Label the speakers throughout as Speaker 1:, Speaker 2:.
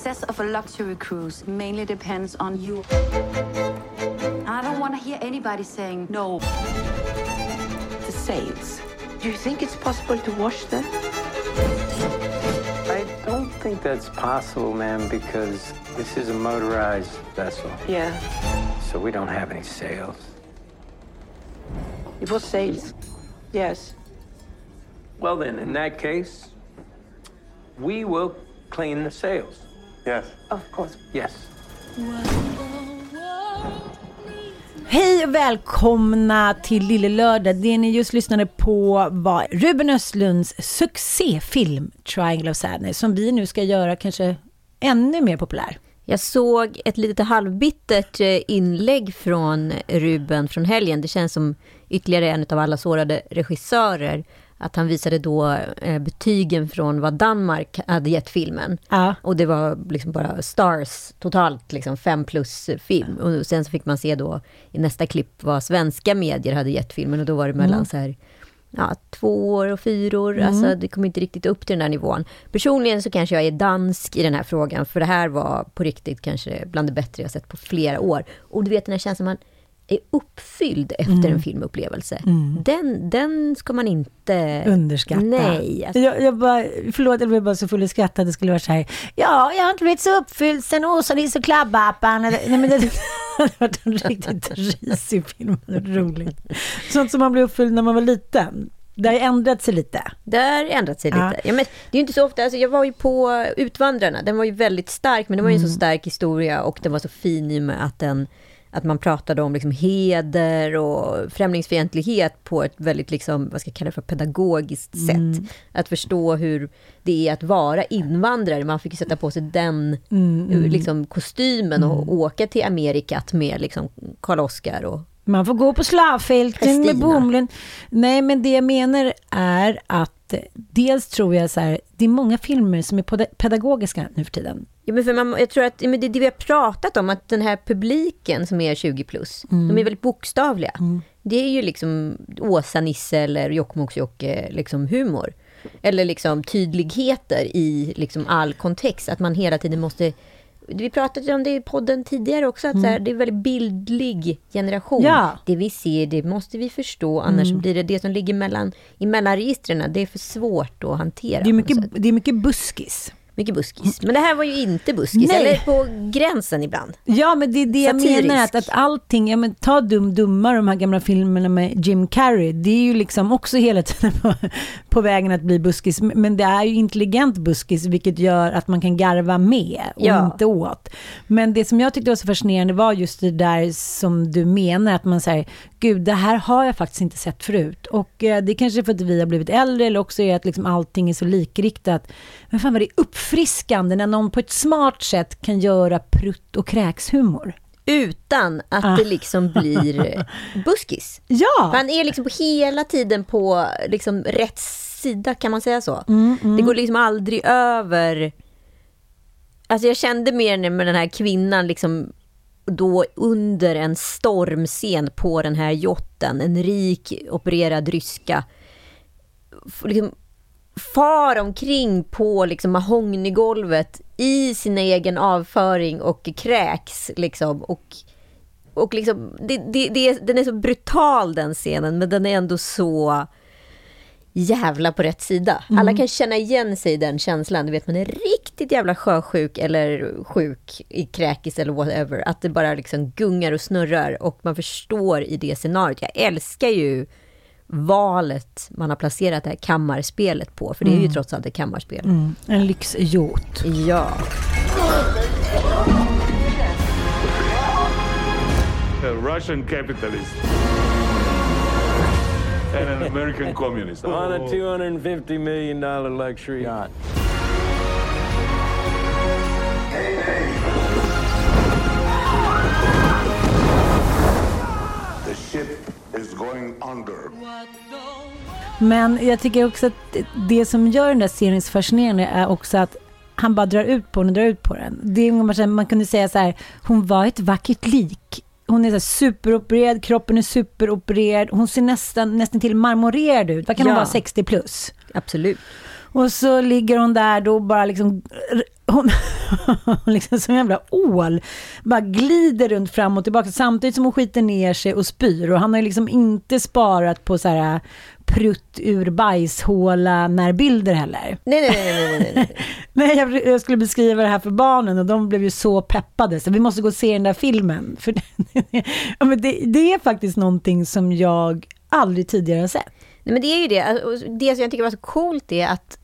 Speaker 1: Success of a luxury cruise mainly depends on you. I don't want to hear anybody saying no.
Speaker 2: the sails. Do you think it's possible to wash them?
Speaker 3: I don't think that's possible, ma'am, because this is a motorized vessel,
Speaker 2: Yeah.
Speaker 3: so we don't have any sails.
Speaker 2: It was sails. Yes.
Speaker 3: Well, then, in that case, we will clean the sails.
Speaker 4: Yes.
Speaker 2: Of course.
Speaker 3: Yes.
Speaker 5: Hej och välkomna till Lille Lördag. Det ni just lyssnade på var Ruben Östlunds succéfilm Triangle of Sadness som vi nu ska göra kanske ännu mer populär.
Speaker 6: Jag såg ett litet halvbittert eh, inlägg från Ruben från helgen. Det känns som ytterligare en av alla sårade regissörer. Att han visade då eh, betygen från vad Danmark hade gett filmen.
Speaker 5: Ja.
Speaker 6: Och det var liksom bara stars, totalt liksom fem plus film. Och sen så fick man se då i nästa klipp vad svenska medier hade gett filmen. Och då var det mellan så här, ja, tvåor och fyror. Alltså det kom inte riktigt upp till den här nivån. Personligen så kanske jag är dansk i den här frågan. För det här var på riktigt kanske bland det bättre jag sett på flera år. Och du vet den här känslan man är uppfylld efter en filmupplevelse. Den, den ska man inte...
Speaker 5: Underskatta.
Speaker 6: Nej. Alltså,
Speaker 5: Jag, jag bara, förlåt, jag blev bara så full i skratt att det skulle vara så här. Ja, jag har inte blivit så uppfylld sen Åsa-Nisse och Klabbappan. Nej, men det det hade varit en riktigt risig film. Roligt. Sånt som man blev uppfylld när man var liten. Det har ändrat sig lite.
Speaker 6: Det har ändrat sig
Speaker 5: Ja.
Speaker 6: lite. Ja, men det är inte så ofta, alltså jag var ju på Utvandrarna, den var ju väldigt stark, men det var ju en
Speaker 5: Mm.
Speaker 6: så stark historia och den var så fin i och med att den att man pratade om liksom heder och främlingsfientlighet på ett väldigt, liksom, vad ska jag kalla det för, pedagogiskt
Speaker 5: Mm.
Speaker 6: sätt. Att förstå hur det är att vara invandrare. Man fick sätta på sig den
Speaker 5: Mm,
Speaker 6: liksom, kostymen och åka till Amerikat med liksom, Karl-Oskar och
Speaker 5: Man får gå på slavfälten med bomlen. Nej, men det jag menar är att dels tror jag så här, det är många filmer som är peda- pedagogiska nu för tiden.
Speaker 6: Ja, men för man, jag tror att men det det vi har pratat om, att den här publiken som är 20 plus, de är väldigt bokstavliga. Det är ju liksom Åsa-Nisse eller Jokkmokks-Jokke liksom humor. Eller liksom tydligheter i liksom all kontext, att man hela tiden måste... Vi pratade om det i podden tidigare också, att så här, det är en väldigt bildlig generation.
Speaker 5: Ja.
Speaker 6: Det vi ser, det måste vi förstå, annars blir det det som ligger mellan, i mellanregistren, det är för svårt att hantera.
Speaker 5: Det är mycket, det är mycket buskis.
Speaker 6: Mycket buskis. Men det här var ju inte buskis,
Speaker 5: Nej.
Speaker 6: eller på gränsen ibland.
Speaker 5: Ja, men det är det jag
Speaker 6: Satirisk.
Speaker 5: menar, att, att allting, ja men ta Dum Dumma, de här gamla filmerna med Jim Carrey, det är ju liksom också hela tiden på, på vägen att bli buskis, men det är ju intelligent buskis, vilket gör att man kan garva med och
Speaker 6: Ja.
Speaker 5: inte åt. Men det som jag tyckte var så fascinerande var just det där som du menar, att man säger, gud, det här har jag faktiskt inte sett förut. Och eh, det är kanske för att vi har blivit äldre, eller också är att liksom allting är så likriktat. Men fan vad det är uppfriskande när någon på ett smart sätt kan göra prutt och kräkshumor.
Speaker 6: utan att
Speaker 5: Ah.
Speaker 6: det liksom blir buskis.
Speaker 5: Ja!
Speaker 6: Han är liksom hela tiden på liksom rätt sida, kan man säga så?
Speaker 5: Mm,
Speaker 6: Det går liksom aldrig över... Alltså jag kände mer med den här kvinnan liksom då under en stormscen på den här jotten, en rik opererad ryska, liksom far omkring på liksom mahognygolvet i sin egen avföring och kräks liksom och och liksom, det, det, det, den är så brutal den scenen, men den är ändå så jävla på rätt sida. Alla kan känna igen sig i den känslan. Du vet, man är riktigt jävla sjösjuk eller sjuk i kräkis eller whatever. Att det bara liksom gungar och snurrar och man förstår i det scenariot. Jag älskar ju valet man har placerat det här kammarspelet på, för det är ju trots allt ett kammarspel.
Speaker 5: Mm, en lyxyacht.
Speaker 6: Ja.
Speaker 4: a Russian capitalist and an American communist.
Speaker 3: On a $250 million luxury yacht.
Speaker 4: The
Speaker 5: Men jag tycker också att det- som gör den där serien så fascinerande är också att han bara drar ut på den och drar ut på den. Det som man kunde säga så här, hon var ett vackert lik. Hon är så superopererad, kroppen är superopererad, hon ser nästan, nästan till marmorerad ut. Vad kan hon
Speaker 6: Ja.
Speaker 5: vara, 60 plus?
Speaker 6: Absolut.
Speaker 5: Och så ligger hon där då bara liksom, hon, liksom som en jävla ål, bara glider runt fram och tillbaka samtidigt som hon skiter ner sig och spyr. Och han har ju liksom inte sparat på så här prutt ur bajshåla närbilder heller.
Speaker 6: Nej, nej, nej, nej, nej, nej.
Speaker 5: Nej, jag, jag skulle beskriva det här för barnen och de blev ju så peppade så vi måste gå och se den där filmen. För ja, men det, det är faktiskt någonting som jag aldrig tidigare har sett.
Speaker 6: Nej, men det är ju det. Alltså, Det som jag tycker var så coolt är att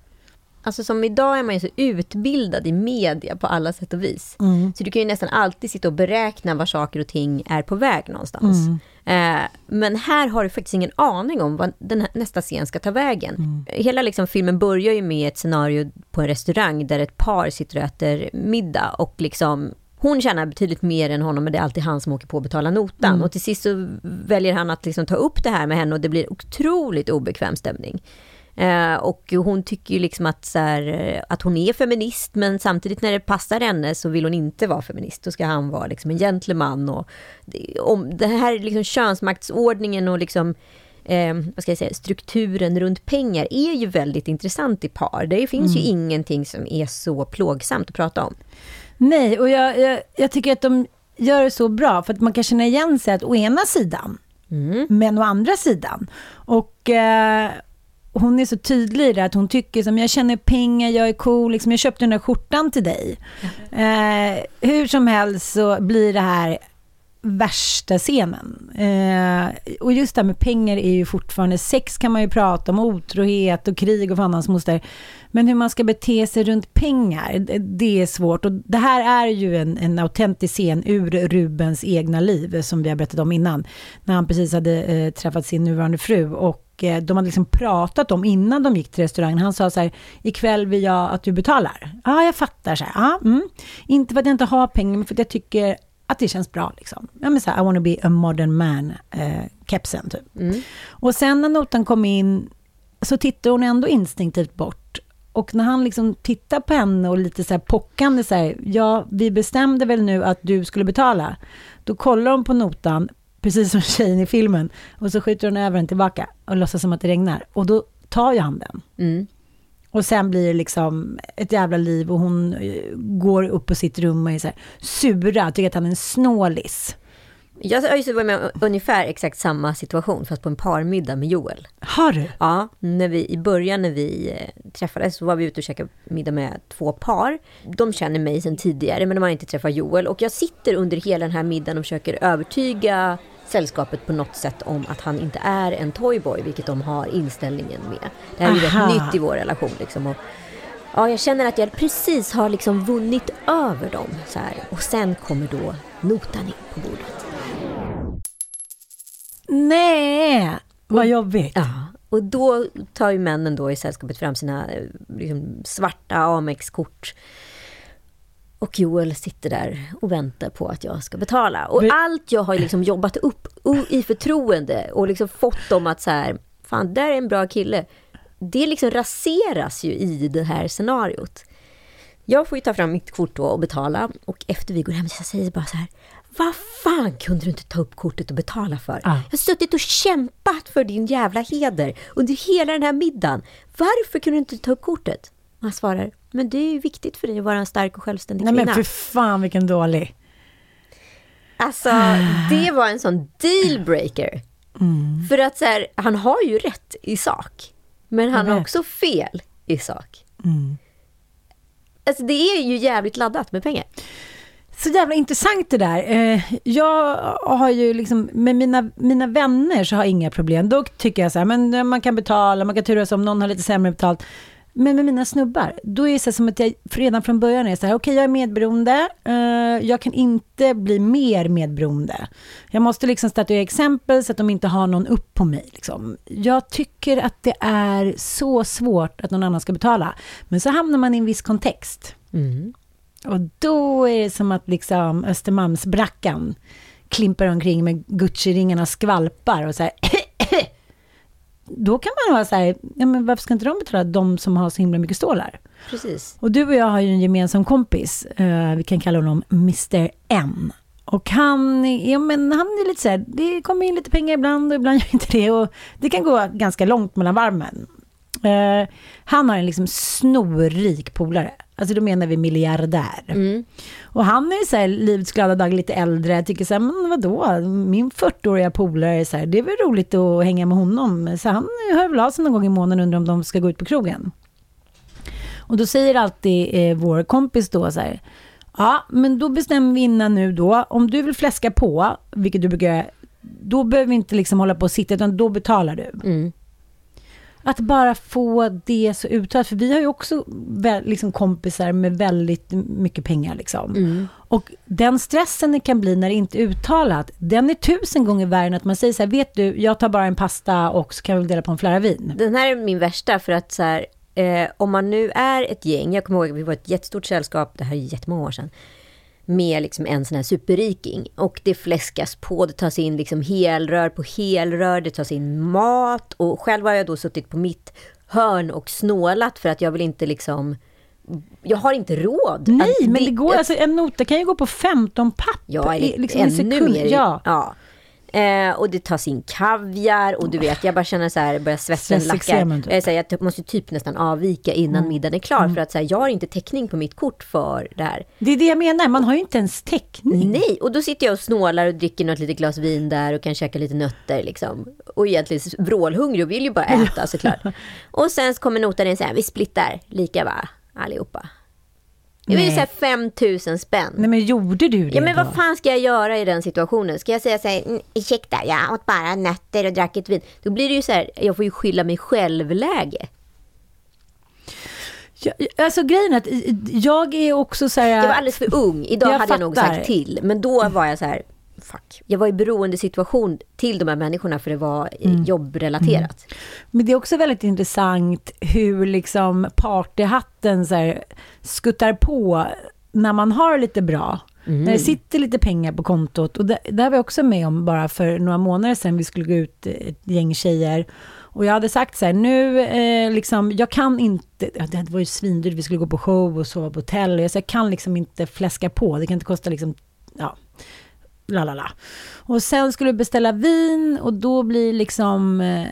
Speaker 6: Alltså som idag är man ju så utbildad i media på alla sätt och vis. Så du kan ju nästan alltid sitta och beräkna var saker och ting är på väg någonstans. Eh, men här har du faktiskt ingen aning om vad den nästa scen ska ta vägen. Hela liksom filmen börjar ju med ett scenario på en restaurang där ett par sitter och äter middag och liksom hon tjänar betydligt mer än honom, men det är alltid han som åker på att betala notan. Och till sist så väljer han att liksom ta upp det här med henne och det blir otroligt obekväm stämning. Eh, och hon tycker ju liksom att, så här, eh, att hon är feminist, men samtidigt när det passar henne så vill hon inte vara feminist. Då ska han vara liksom en gentleman. Och om det här liksom könsmaktsordningen och liksom, eh, vad ska jag säga, strukturen runt pengar är ju väldigt intressant i par. Det finns ju ingenting som är så plågsamt att prata om.
Speaker 5: Nej, och jag, jag, jag tycker att de gör det så bra för att man kan känna igen sig att å ena sidan, men å andra sidan. Och eh, hon är så tydlig i det att hon tycker som jag känner pengar, jag är cool, liksom, jag köpte den där skjortan till dig. Eh, hur som helst så blir det här värsta scenen. Eh, och just det här med pengar är ju fortfarande, sex kan man ju prata om, otrohet och krig och fan hans moster. Men hur man ska bete sig runt pengar, det, det är svårt. Och det här är ju en, en autentisk scen ur Rubens egna liv, som vi har berättat om innan. När han precis hade eh, träffat sin nuvarande fru och de hade liksom pratat om innan de gick till restaurangen. Han sa så här, ikväll vill jag att du betalar. Ja, ah, jag fattar. Så här. Ah, mm. Inte för att jag inte har pengar, men för att jag tycker att det känns bra. Liksom. Ja, men så här, I wanna be a modern man, eh, typ. Och sen när notan kom in så tittar hon ändå instinktivt bort. Och när han liksom tittar på henne och lite så här pockande så här, ja, vi bestämde väl nu att du skulle betala. Då kollar hon på notan, precis som tjejen i filmen, och så skjuter hon över den tillbaka och låtsas som att det regnar. Och då tar ju han den.
Speaker 6: Mm.
Speaker 5: Och sen blir det liksom ett jävla liv och hon eh, går upp på sitt rum och är så här sura, tycker att han är en snålis.
Speaker 6: Jag har just varit med om ungefär exakt samma situation, fast på en parmiddag med Joel.
Speaker 5: Har du?
Speaker 6: Ja, när vi, i början när vi eh, träffades så var vi ute och käkade middag med två par. De känner mig sedan tidigare, men de har inte träffat Joel. Och jag sitter under hela den här middagen och försöker övertyga sällskapet på något sätt om att han inte är en toyboy, vilket de har inställningen med. Det här är ju
Speaker 5: Aha.
Speaker 6: rätt nytt i vår relation. Liksom, och, ja, jag känner att jag precis har liksom vunnit över dem. Så här. Och sen kommer då notan in på bordet.
Speaker 5: Nej, vad jobbigt.
Speaker 6: Ja, och då tar ju männen då i sällskapet fram sina eh, liksom, svarta Amex-kort. Och Joel sitter där och väntar på att jag ska betala. Och
Speaker 5: Vi-
Speaker 6: allt jag har liksom jobbat upp i förtroende och liksom fått dem att så här, fan, där är en bra kille. Det liksom raseras ju i det här scenariot. Jag får ju ta fram mitt kort och betala. Och efter vi går hem så jag säger bara så här, vad fan kunde du inte ta upp kortet och betala för? Jag har suttit och kämpat för din jävla heder under hela den här middagen. Varför kunde du inte ta upp kortet? Och han svarar, men det är ju viktigt för dig att vara en stark och självständig
Speaker 5: Nej
Speaker 6: kvinna.
Speaker 5: men för fan vilken dålig.
Speaker 6: Alltså, det var en sån dealbreaker. För att så här, han har ju rätt i sak. Men han har också fel i sak. Alltså det är ju jävligt laddat med pengar.
Speaker 5: Så jävla intressant det där. Eh, Jag har ju liksom, med mina, mina vänner så har jag inga problem. Då tycker jag så här, men eh, man kan betala, man kan turas om, någon har lite sämre betalt. Men med mina snubbar, då är det så som att jag redan från början är så här, okej jag är medberoende, eh, jag kan inte bli mer medberoende. Jag måste liksom statuera exempel så att de inte har någon upp på mig. Liksom. Jag tycker att det är så svårt att någon annan ska betala. Men så hamnar man i en viss kontext. Och då är det som att liksom Östermalmsbrackan klimpar omkring med Gucci-ringarna skvalpar och så här. Då kan man vara så här, ja, men varför ska inte de betala de som har så himla mycket stålar?
Speaker 6: Precis.
Speaker 5: Och du och jag har ju en gemensam kompis, eh, vi kan kalla honom Mr M. Och han, ja, men han är lite så här, det kommer in lite pengar ibland och ibland gör inte det. Och det kan gå ganska långt mellan varmen. Eh, han har en liksom snorrik polare. Alltså då menar vi miljardär. Och han är så här, livets glada dag, lite äldre. Tycker så här, men vadå, min 40-åriga polare, är så här, det är väl roligt att hänga med honom. Så han hör väl av sig någon gång i månaden undrar om de ska gå ut på krogen. Och då säger alltid eh, vår kompis då så här, ja men då bestämmer vi innan nu då, om du vill fläska på, vilket du brukar då behöver vi inte liksom hålla på och sitta, utan då betalar du. Att bara få det så uttalat, för vi har ju också liksom kompisar med väldigt mycket pengar. Liksom. Och den stressen det kan bli när det inte är uttalat, den är tusen gånger värre än att man säger så här, vet du, jag tar bara en pasta och så kan vi dela på en flaska vin.
Speaker 6: Den här är min värsta för att så här, eh, om man nu är ett gäng, jag kommer ihåg att vi var ett jättestort sällskap, det här är jättemånga år sedan, med liksom en sån här superriking. Och det fläskas på, det tas in liksom helrör på helrör, det tas in mat. Och själv har jag då suttit på mitt hörn och snålat för att jag vill inte liksom... Jag har inte råd.
Speaker 5: Nej,
Speaker 6: Att
Speaker 5: men det går, alltså, en nota kan ju gå på 15 papp.
Speaker 6: Ja, eller
Speaker 5: liksom en
Speaker 6: ännu
Speaker 5: sekund.
Speaker 6: mer.
Speaker 5: Ja.
Speaker 6: ja. Eh, och det tas in kaviar och du vet, jag bara känner så här, börjar svetten lackar.
Speaker 5: typ.
Speaker 6: Jag, är så här, jag måste typ nästan avvika innan middagen är klar för att så här, jag har inte täckning på mitt kort för det här.
Speaker 5: Det är det jag menar, man har ju inte ens täckning.
Speaker 6: Nej, och då sitter jag och snålar och dricker något litet glas vin där och kan käka lite nötter liksom. Och egentligen vrålhungrig och vill ju bara äta såklart. Och sen så kommer notan in så här, vi splittar lika va, allihopa. Det blir
Speaker 5: Nej.
Speaker 6: så här 5000 spänn.
Speaker 5: Nej, men gjorde du det
Speaker 6: Ja men
Speaker 5: då?
Speaker 6: vad fan ska jag göra i den situationen? Ska jag säga så här, "Mm, ursäkta, jag åt bara nötter och drack ett vin. Då blir det ju så här, jag får ju skylla mig själv-läge.
Speaker 5: Ja, alltså grejen är att jag är också så här...
Speaker 6: Jag var alldeles för ung. Idag
Speaker 5: Jag
Speaker 6: hade jag nog
Speaker 5: fattar.
Speaker 6: sagt till. Men då var jag så här, fuck. Jag var i beroendesituation till de här människorna för det var
Speaker 5: Mm.
Speaker 6: eh, jobbrelaterat.
Speaker 5: Men det är också väldigt intressant hur liksom partyhatten så här skuttar på när man har lite bra. När det sitter lite pengar på kontot. Och det, det här var jag också med om bara för några månader sedan. Vi skulle gå ut eh, ett gäng tjejer. Och jag hade sagt så här, nu eh, liksom, jag kan inte, det var ju svindyrt, vi skulle gå på show och sova på hotell. Och jag sa, jag kan liksom inte fläska på, det kan inte kosta liksom, ja, la la la. Och sen skulle vi beställa vin och då blir liksom eh,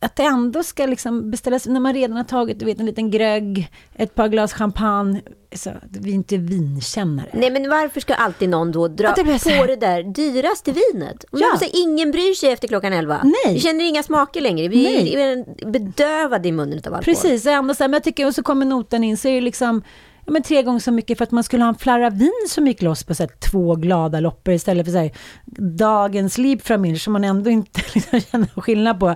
Speaker 5: att det ändå ska liksom beställas, när man redan har tagit du vet, en liten grögg, ett par glas champagne, så, vi är inte vinkännare.
Speaker 6: Nej men varför ska alltid någon då dra
Speaker 5: det
Speaker 6: på det där dyraste vinet?
Speaker 5: Ja.
Speaker 6: säga, ingen bryr sig efter klockan 11.
Speaker 5: Nej.
Speaker 6: Vi känner inga smaker längre. Vi
Speaker 5: Nej.
Speaker 6: är bedövade i munnen av alkohol.
Speaker 5: Precis, och ändå så här, men jag tycker, och så kommer notan in, så är det liksom ja, men tre gånger så mycket för att man skulle ha en flarra vin som gick loss på så här, två glada loppor istället för så här, dagens Liebframilch som man ändå inte liksom, känner skillnad på.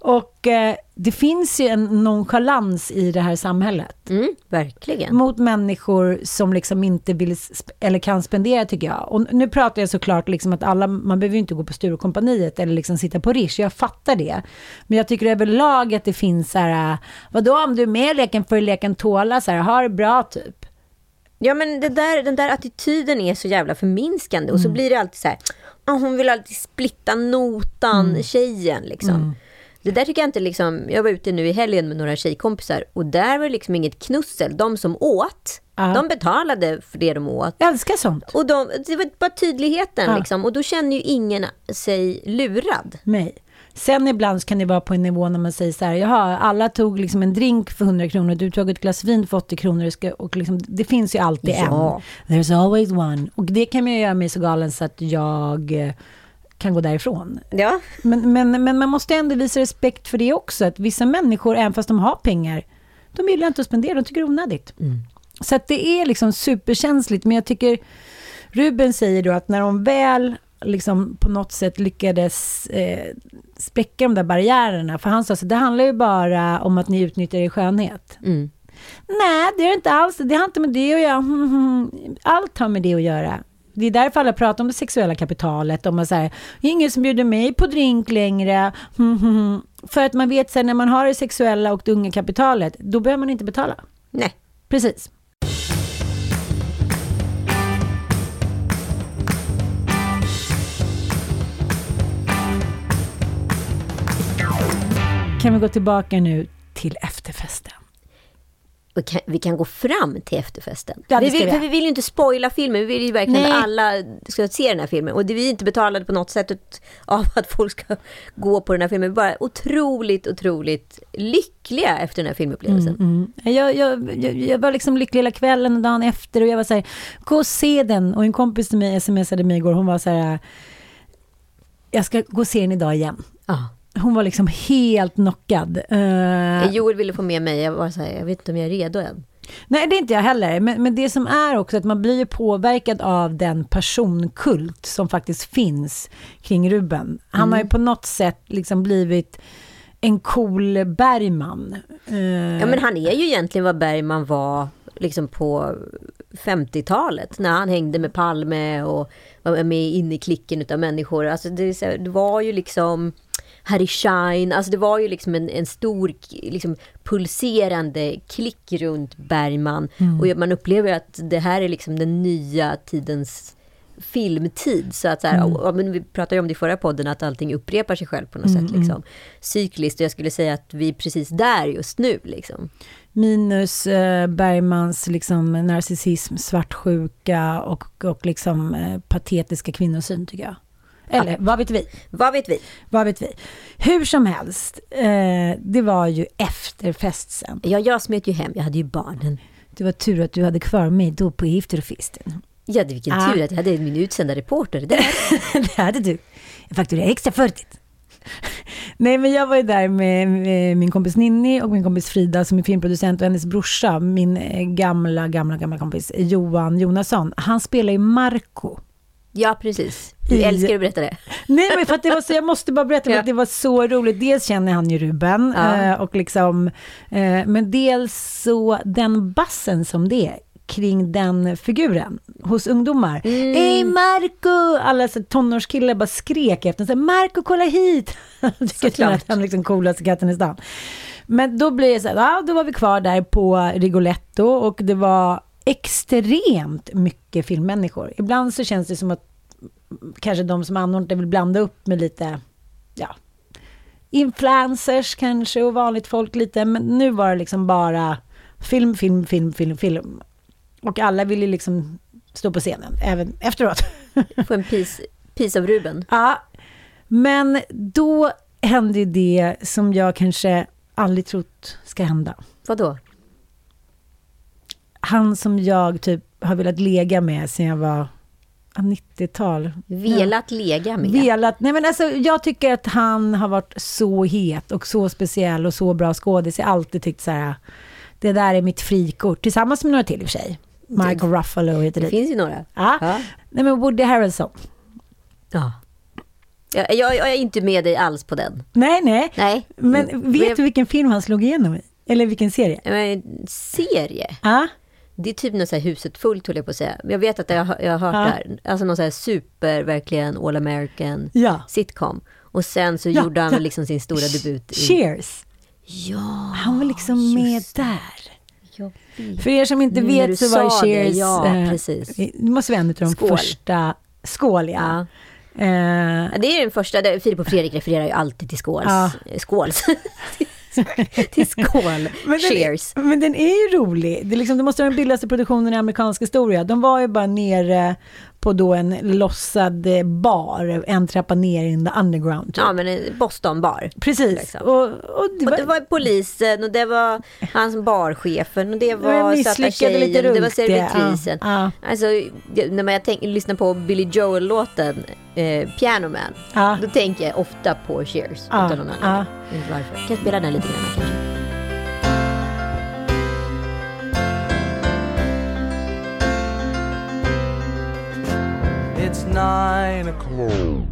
Speaker 5: Och eh, det finns ju en nonchalans i det här samhället.
Speaker 6: Mm, verkligen.
Speaker 5: mot människor som liksom inte vill eller kan spendera tycker jag. Och nu pratar jag såklart liksom att alla, man behöver ju inte gå på Sturecompagniet eller liksom sitta på Rish, jag fattar det. Men jag tycker överlag att det finns så här, vadå om du är med i leken får du leken tåla, så här, ha det bra typ.
Speaker 6: Ja men det där, den där attityden är så jävla förminskande och så blir det alltid så här, "Ah, hon vill alltid splitta notan, tjejen liksom. Det där tycker jag inte liksom, jag var ute nu i helgen med några tjejkompisar och där var det liksom inget knussel. De som åt,
Speaker 5: Ja.
Speaker 6: de betalade för det de åt.
Speaker 5: Jag älskar sånt.
Speaker 6: Och de, det var bara tydligheten
Speaker 5: Ja.
Speaker 6: liksom. Och då känner ju ingen sig lurad.
Speaker 5: Nej. Sen ibland kan det vara på en nivå när man säger så här, jaha, alla tog liksom en drink för 100 kronor, du tog ett glas vin för 80 kronor, och liksom, det finns ju alltid
Speaker 6: Ja.
Speaker 5: en. There's always one. Och det kan man ju göra mig så galen så att jag eh, kan gå därifrån.
Speaker 6: Ja.
Speaker 5: Men, men, men man måste ändå visa respekt för det också, att vissa människor, även fast de har pengar, de gillar inte att spendera, de tycker det är onödigt. Så att det är liksom superkänsligt, men jag tycker Ruben säger då att när de väl liksom på något sätt lyckades eh, spräcka de där barriärerna, för han sa så det handlar ju bara om att ni utnyttjar er skönhet.
Speaker 6: Mm.
Speaker 5: Nej, det är det inte alls. Det har inte med det att göra. Allt har med det att göra. Det är därför alla pratar om det sexuella kapitalet. Om det är ingen som bjuder mig på drink längre. För att man vet här, när man har det sexuella och det unga kapitalet, då behöver man inte betala.
Speaker 6: Nej.
Speaker 5: Precis. Kan vi gå tillbaka nu till efterfesten?
Speaker 6: Vi kan, vi kan gå fram till efterfesten.
Speaker 5: Ja,
Speaker 6: vi, vill,
Speaker 5: vi
Speaker 6: för vi vill ju inte spoila filmen, vi vill ju verkligen
Speaker 5: Nej.
Speaker 6: att alla ska se den här filmen. Och det vi är inte betalade på något sätt av att folk ska gå på den här filmen. Vi bara otroligt, otroligt lyckliga efter den här filmupplevelsen.
Speaker 5: Mm. Jag, jag, jag, jag var liksom lycklig hela kvällen och dagen efter och jag var så här, gå och se den. Och en kompis till mig smsade mig igår, hon var så här, jag ska gå och se den idag igen.
Speaker 6: Ja.
Speaker 5: Hon var liksom helt knockad. Eh,
Speaker 6: Joel ville få med mig, jag var så här, jag vet inte om jag är redo än.
Speaker 5: Nej, det är inte jag heller. Men, men det som är också att man blir påverkad av den personkult som faktiskt finns kring Ruben. Han har ju på något sätt liksom blivit en cool Bergman. Eh,
Speaker 6: Ja men han är ju egentligen vad Bergman var liksom på 50-talet när han hängde med Palme och var med inne i klicken utav människor. Alltså det, det var ju liksom Harry Schein, alltså det var ju liksom en, en stor liksom, pulserande klick runt Bergman. Och man upplever att det här är liksom den nya tidens filmtid. Så att så här, ja, men vi pratade ju om det i förra podden, att allting upprepar sig själv på något sätt. Liksom. Cykliskt, och jag skulle säga att vi är precis där just nu. Liksom.
Speaker 5: Minus eh, Bergmans liksom, narcissism, svartsjuka och, och liksom, eh, patetiska kvinnosyn tycker jag. Eller vad vet vi?
Speaker 6: Vad vet vi?
Speaker 5: Vad vet vi? Hur som helst, eh, det var ju efterfest sen.
Speaker 6: Ja, jag smet ju hem, jag hade ju barnen.
Speaker 5: Det var tur att du hade kvar mig då på efterfesten.
Speaker 6: Ja, det vilken
Speaker 5: Ah.
Speaker 6: tur att jag hade min utsända reporter där.
Speaker 5: det hade du. Jag fakturerar extra för det. Nej, men jag var ju där med, med min kompis Ninni och min kompis Frida som är filmproducent och hennes brorsa, min eh, gamla, gamla, gamla kompis Johan Jonasson. Han spelar ju Marco.
Speaker 6: Ja, precis. Du
Speaker 5: I-
Speaker 6: älskar att berätta det.
Speaker 5: Nej, men för att det var så, jag måste bara berätta
Speaker 6: Ja.
Speaker 5: att det var så roligt. Dels känner han ju Ruben,
Speaker 6: Ja.
Speaker 5: eh, och liksom, eh, men dels så den bassen som det är kring den figuren hos ungdomar.
Speaker 6: Mm.
Speaker 5: Hej Marco! Alla så, tonårskillar bara skrek efter honom. Marco kolla hit! Tycker att han är liksom coolaste katten i stan. Men då blir det så här, ja, då var vi kvar där på Rigoletto och det var extremt mycket filmmänniskor. Ibland så känns det som att kanske de som anordnar vill blanda upp med lite, ja, influencers kanske och vanligt folk lite, men nu var det liksom bara film, film, film, film, film. Och alla ville liksom stå på scenen, även efteråt.
Speaker 6: Få en piece, piece av Ruben.
Speaker 5: ja, men då hände det som jag kanske aldrig trott ska hända.
Speaker 6: Vadå?
Speaker 5: Han som jag typ har velat lega med sen jag var ja, 90-tal.
Speaker 6: Velat lega med.
Speaker 5: Velat, nej men alltså jag tycker att han har varit så het och så speciell och så bra skådis. Jag har alltid tyckt så här, det där är mitt frikort. Tillsammans med några till i och för sig. Michael Ruffalo heter
Speaker 6: Det
Speaker 5: det.
Speaker 6: finns ju några.
Speaker 5: Ja.
Speaker 6: Ja.
Speaker 5: Nej men Woody Harrelson.
Speaker 6: Ja. Jag, jag, jag är inte med dig alls på den.
Speaker 5: Nej, nej.
Speaker 6: Nej.
Speaker 5: Men
Speaker 6: Mm.
Speaker 5: vet du vilken film han slog igenom i? Eller vilken serie?
Speaker 6: Men, serie?
Speaker 5: Ja.
Speaker 6: Det är typ något så här huset fullt, höll jag på att säga. Jag vet att jag, jag har hört
Speaker 5: Ja.
Speaker 6: det här. Alltså någon så här super, verkligen all American
Speaker 5: Ja.
Speaker 6: sitcom. Och sen så
Speaker 5: Ja,
Speaker 6: gjorde han
Speaker 5: ja.
Speaker 6: liksom sin stora debut i...
Speaker 5: Cheers.
Speaker 6: Ja,
Speaker 5: Han var liksom med där. För er som inte
Speaker 6: Nu
Speaker 5: vet så var
Speaker 6: sa det,
Speaker 5: Cheers...
Speaker 6: ja,
Speaker 5: eh,
Speaker 6: precis.
Speaker 5: Det måste vara en av de
Speaker 6: Skål.
Speaker 5: första... Skål, ja. Eh,
Speaker 6: det är den första, där Filip och Fredrik refererar ju alltid till skåls. Skåls. till skål.
Speaker 5: Men den,
Speaker 6: Cheers.
Speaker 5: Men den är ju rolig. Det, är liksom, det måste vara den billigaste produktionen i amerikansk historia. De var ju bara nere på då en lossad eh, bar, en trappa ner in the underground. Typ.
Speaker 6: Ja, men en Boston-bar.
Speaker 5: Precis.
Speaker 6: liksom.
Speaker 5: Och, och det
Speaker 6: Och
Speaker 5: var,
Speaker 6: det var polisen och det var hans barchefen och det
Speaker 5: var
Speaker 6: söta tjejen och det var servitrisen.
Speaker 5: Ja,
Speaker 6: Alltså, det- när jag tänk, lyssnar på Billy Joel-låten eh, Piano Man,
Speaker 5: ja,
Speaker 6: då tänker jag ofta på Cheers.
Speaker 5: Ja, ja.
Speaker 6: Jag varför. Kan jag spela den lite grann kanske?
Speaker 7: Nine o'clock.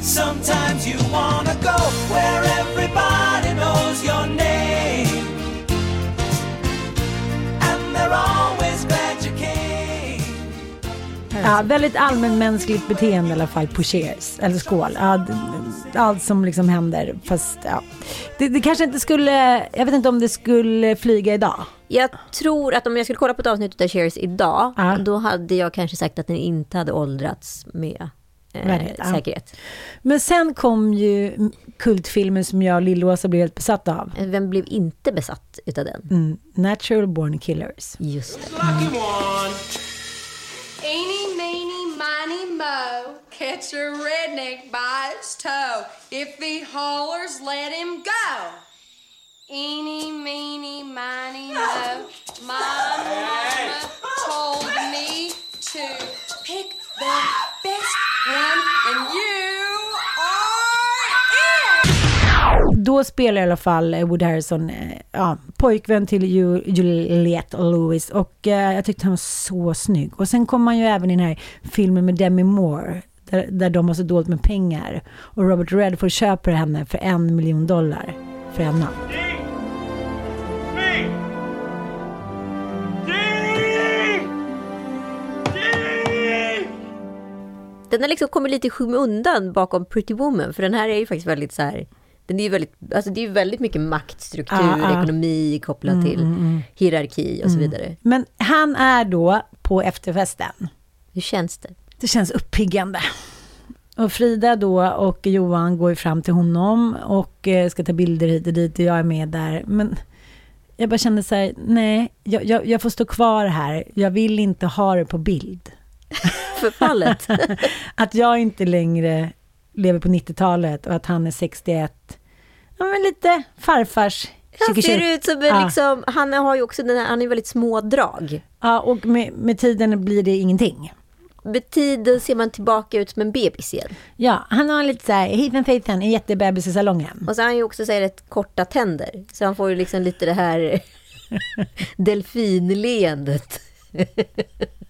Speaker 7: Sometimes you wanna go where everybody knows your name. And they're always glad you came.
Speaker 5: ja, väldigt allmänmänskligt beteende i alla fall på Cheers, eller skål. Ja, allt som liksom händer, fast ja. Det, det kanske inte skulle, jag vet inte om det skulle flyga idag.
Speaker 6: Jag tror att om jag skulle kolla på ett avsnitt av Cheers idag,
Speaker 5: Ja.
Speaker 6: då hade jag kanske sagt att den inte hade åldrats med eh,
Speaker 5: Värdighet, ja.
Speaker 6: säkerhet.
Speaker 5: Men sen kom ju kultfilmen som jag och Lill-Åsa blev helt besatta av.
Speaker 6: Vem blev inte besatt utav den?
Speaker 5: Mm, Natural Born Killers.
Speaker 6: Just det.
Speaker 7: One.
Speaker 8: Eeny, meeny, miny, mo. Catch a redneck by his toe. If he hollers, let him go. Eeny, meeny, miny, mo. My mama told me to pick the best one, and you are it!
Speaker 5: Då spelar i alla fall eh, Wood Harrison eh, ja, pojkvän till Juliette Lewis och eh, jag tyckte han var så snygg. Och sen kom han ju även i den här filmen med Demi Moore där, där de har så dåligt med pengar och Robert Redford köper henne för en miljon dollar för en natt.
Speaker 6: Den har liksom kommit lite i skymundan bakom Pretty Woman, för den här är ju faktiskt väldigt så här, den är ju väldigt, alltså det är ju väldigt mycket maktstruktur,
Speaker 5: Ja, ja.
Speaker 6: ekonomi kopplat till hierarki och så vidare.
Speaker 5: Men han är då på efterfesten.
Speaker 6: Hur känns det?
Speaker 5: Det känns uppiggande. Och Frida då och Johan går ju fram till honom och eh, ska ta bilder hit och dit och jag är med där. Men jag bara kände så här, nej, jag, jag, jag får stå kvar här. Jag vill inte ha det på bild.
Speaker 6: Förfallet.
Speaker 5: Att jag inte längre lever på 90-talet och att han är 61. Ja, men lite farfars
Speaker 6: Han ser ut som en
Speaker 5: Ja.
Speaker 6: liksom, han har ju också den här, han är väldigt små drag.
Speaker 5: Ja, och med, med tiden blir det ingenting.
Speaker 6: Med tiden ser man tillbaka ut som en bebis igen.
Speaker 5: Ja, han har lite så här, heathen faithen, en jättebebis i salongen.
Speaker 6: Och så har han ju också så här, rätt korta tänder. Så han får ju liksom lite det här delfinleendet.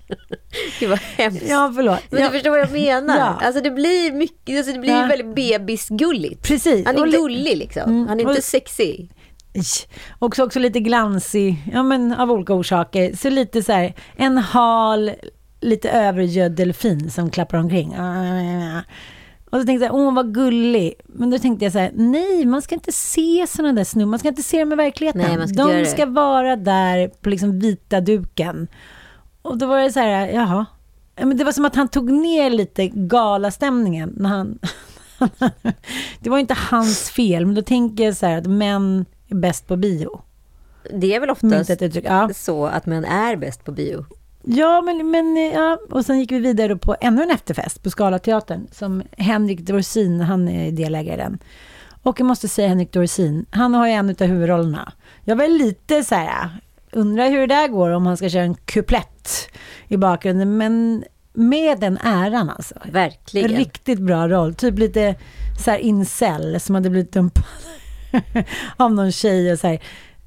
Speaker 6: Gud vad hemskt.
Speaker 5: Ja, förlåt.
Speaker 6: Men
Speaker 5: ja.
Speaker 6: du förstår vad jag menar.
Speaker 5: Ja.
Speaker 6: Alltså det blir mycket, alltså det blir
Speaker 5: Ja.
Speaker 6: väldigt bebisgulligt.
Speaker 5: Precis.
Speaker 6: Han är
Speaker 5: li-
Speaker 6: gullig liksom.
Speaker 5: Mm.
Speaker 6: Han är inte
Speaker 5: Och-
Speaker 6: sexig.
Speaker 5: Också, också lite glansig, ja men av olika orsaker. Så lite så här, en hal, lite övergödd delfin som klappar omkring. Och så tänkte jag, åh vad gullig. Men då tänkte jag så här, nej man ska inte se sådana där snubbar, man ska inte se dem i verkligheten.
Speaker 6: Nej, ska
Speaker 5: De ska vara där på liksom vita duken. Och då var det så här, jaha. Ja, Men det var som att han tog ner lite galastämningen när han... det var inte hans fel, men då tänker jag så här att män är bäst på bio.
Speaker 6: Det är väl oftast
Speaker 5: uttryck. Ja.
Speaker 6: så att män är bäst på bio.
Speaker 5: Ja, men, men ja. Och sen gick vi vidare på ännu en efterfest på Scalateatern som Henrik Dorsin, han är delägare i den. Och jag måste säga Henrik Dorsin, han har ju en av huvudrollerna. Jag var lite så här, undrar hur det där går om han ska köra en kuplett i bakgrunden, men med den äran alltså.
Speaker 6: Verkligen.
Speaker 5: Riktigt bra roll, typ lite så här incel som hade blivit dumpad av någon tjej och så här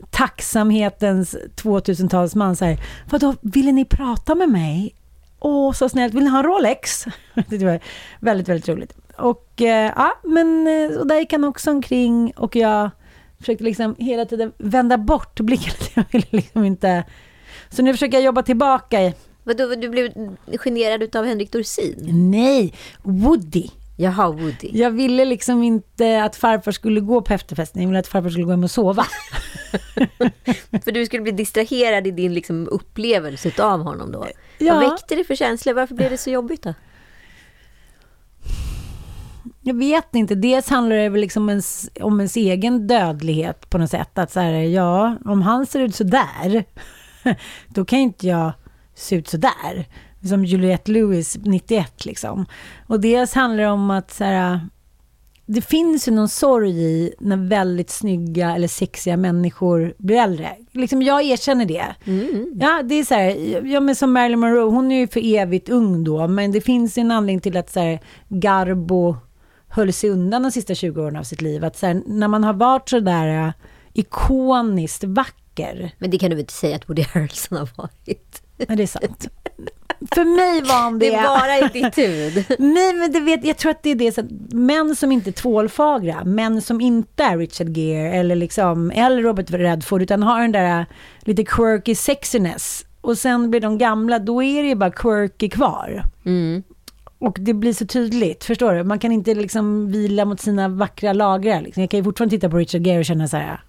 Speaker 5: tacksamhetens 2000-talsman så här, vadå, ville ni prata med mig? Åh, så snällt, vill ni ha en Rolex? det var väldigt, väldigt roligt. Och eh, ja, men eh, och där gick han också omkring och jag försökte liksom hela tiden vända bort blicken. Jag ville liksom inte... Så nu försöker jag jobba tillbaka.
Speaker 6: Vadå, du blev generad utav Henrik Dorsin?
Speaker 5: Nej, Woody.
Speaker 6: Jaha, Woody.
Speaker 5: Jag ville liksom inte att farfar skulle gå på efterfesten. Jag ville att farfar skulle gå hem och sova.
Speaker 6: för du skulle bli distraherad i din liksom, upplevelse av honom då.
Speaker 5: Ja.
Speaker 6: Vad väckte det för känslor? Varför blev det så jobbigt då?
Speaker 5: Jag vet inte. Dels handlar det väl liksom ens, om ens egen dödlighet på något sätt. Att så här, ja, om han ser ut så där, då kan inte jag se ut så där. Som Juliette Lewis 91 liksom. Och dels handlar det om att så här, det finns ju någon sorg i när väldigt snygga eller sexiga människor blir äldre. Liksom jag erkänner det. Ja, det är så här, ja men som Marilyn Monroe, hon är ju för evigt ung då, men det finns ju en anledning till att så här, Garbo höll sig undan de sista 20 åren av sitt liv. Att här, när man har varit så där uh, ikoniskt vacker.
Speaker 6: Men det kan du väl inte säga att Woody Harrelson har varit?
Speaker 5: Ja, det är sant. För mig var han det.
Speaker 6: Det är bara i ditt huvud.
Speaker 5: Nej, men det vet, jag tror att det är det. Så att män som inte är tvålfagra, män som inte är Richard Gere eller, liksom, eller Robert Redford, utan har den där äh, lite quirky sexiness. Och sen blir de gamla, då är det ju bara quirky kvar.
Speaker 6: Mm.
Speaker 5: Och det blir så tydligt, förstår du? Man kan inte liksom vila mot sina vackra lagrar. Liksom. Jag kan ju fortfarande titta på Richard Gere och känna så här,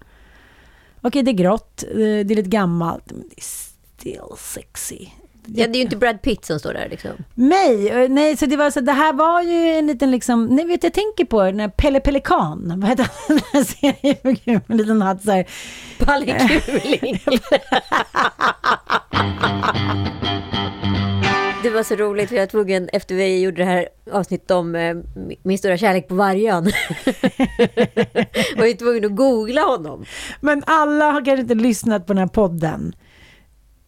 Speaker 5: okej det är grått, eh, det är lite gammalt, men det är still sexy.
Speaker 6: Ja, det är ju inte Brad Pitt som står där liksom.
Speaker 5: Nej, eh, nej, så det var så det här var ju en liten liksom, nej vet jag tänker på när Pelle Pelikan, vad heter han, den här med en liten hatt så här.
Speaker 6: Palle Kuling. Det var så roligt för jag var tvungen, efter vi gjorde det här avsnittet om eh, min stora kärlek på Vargön, var jag tvungen att googla honom.
Speaker 5: Men alla har kanske inte lyssnat på den här podden.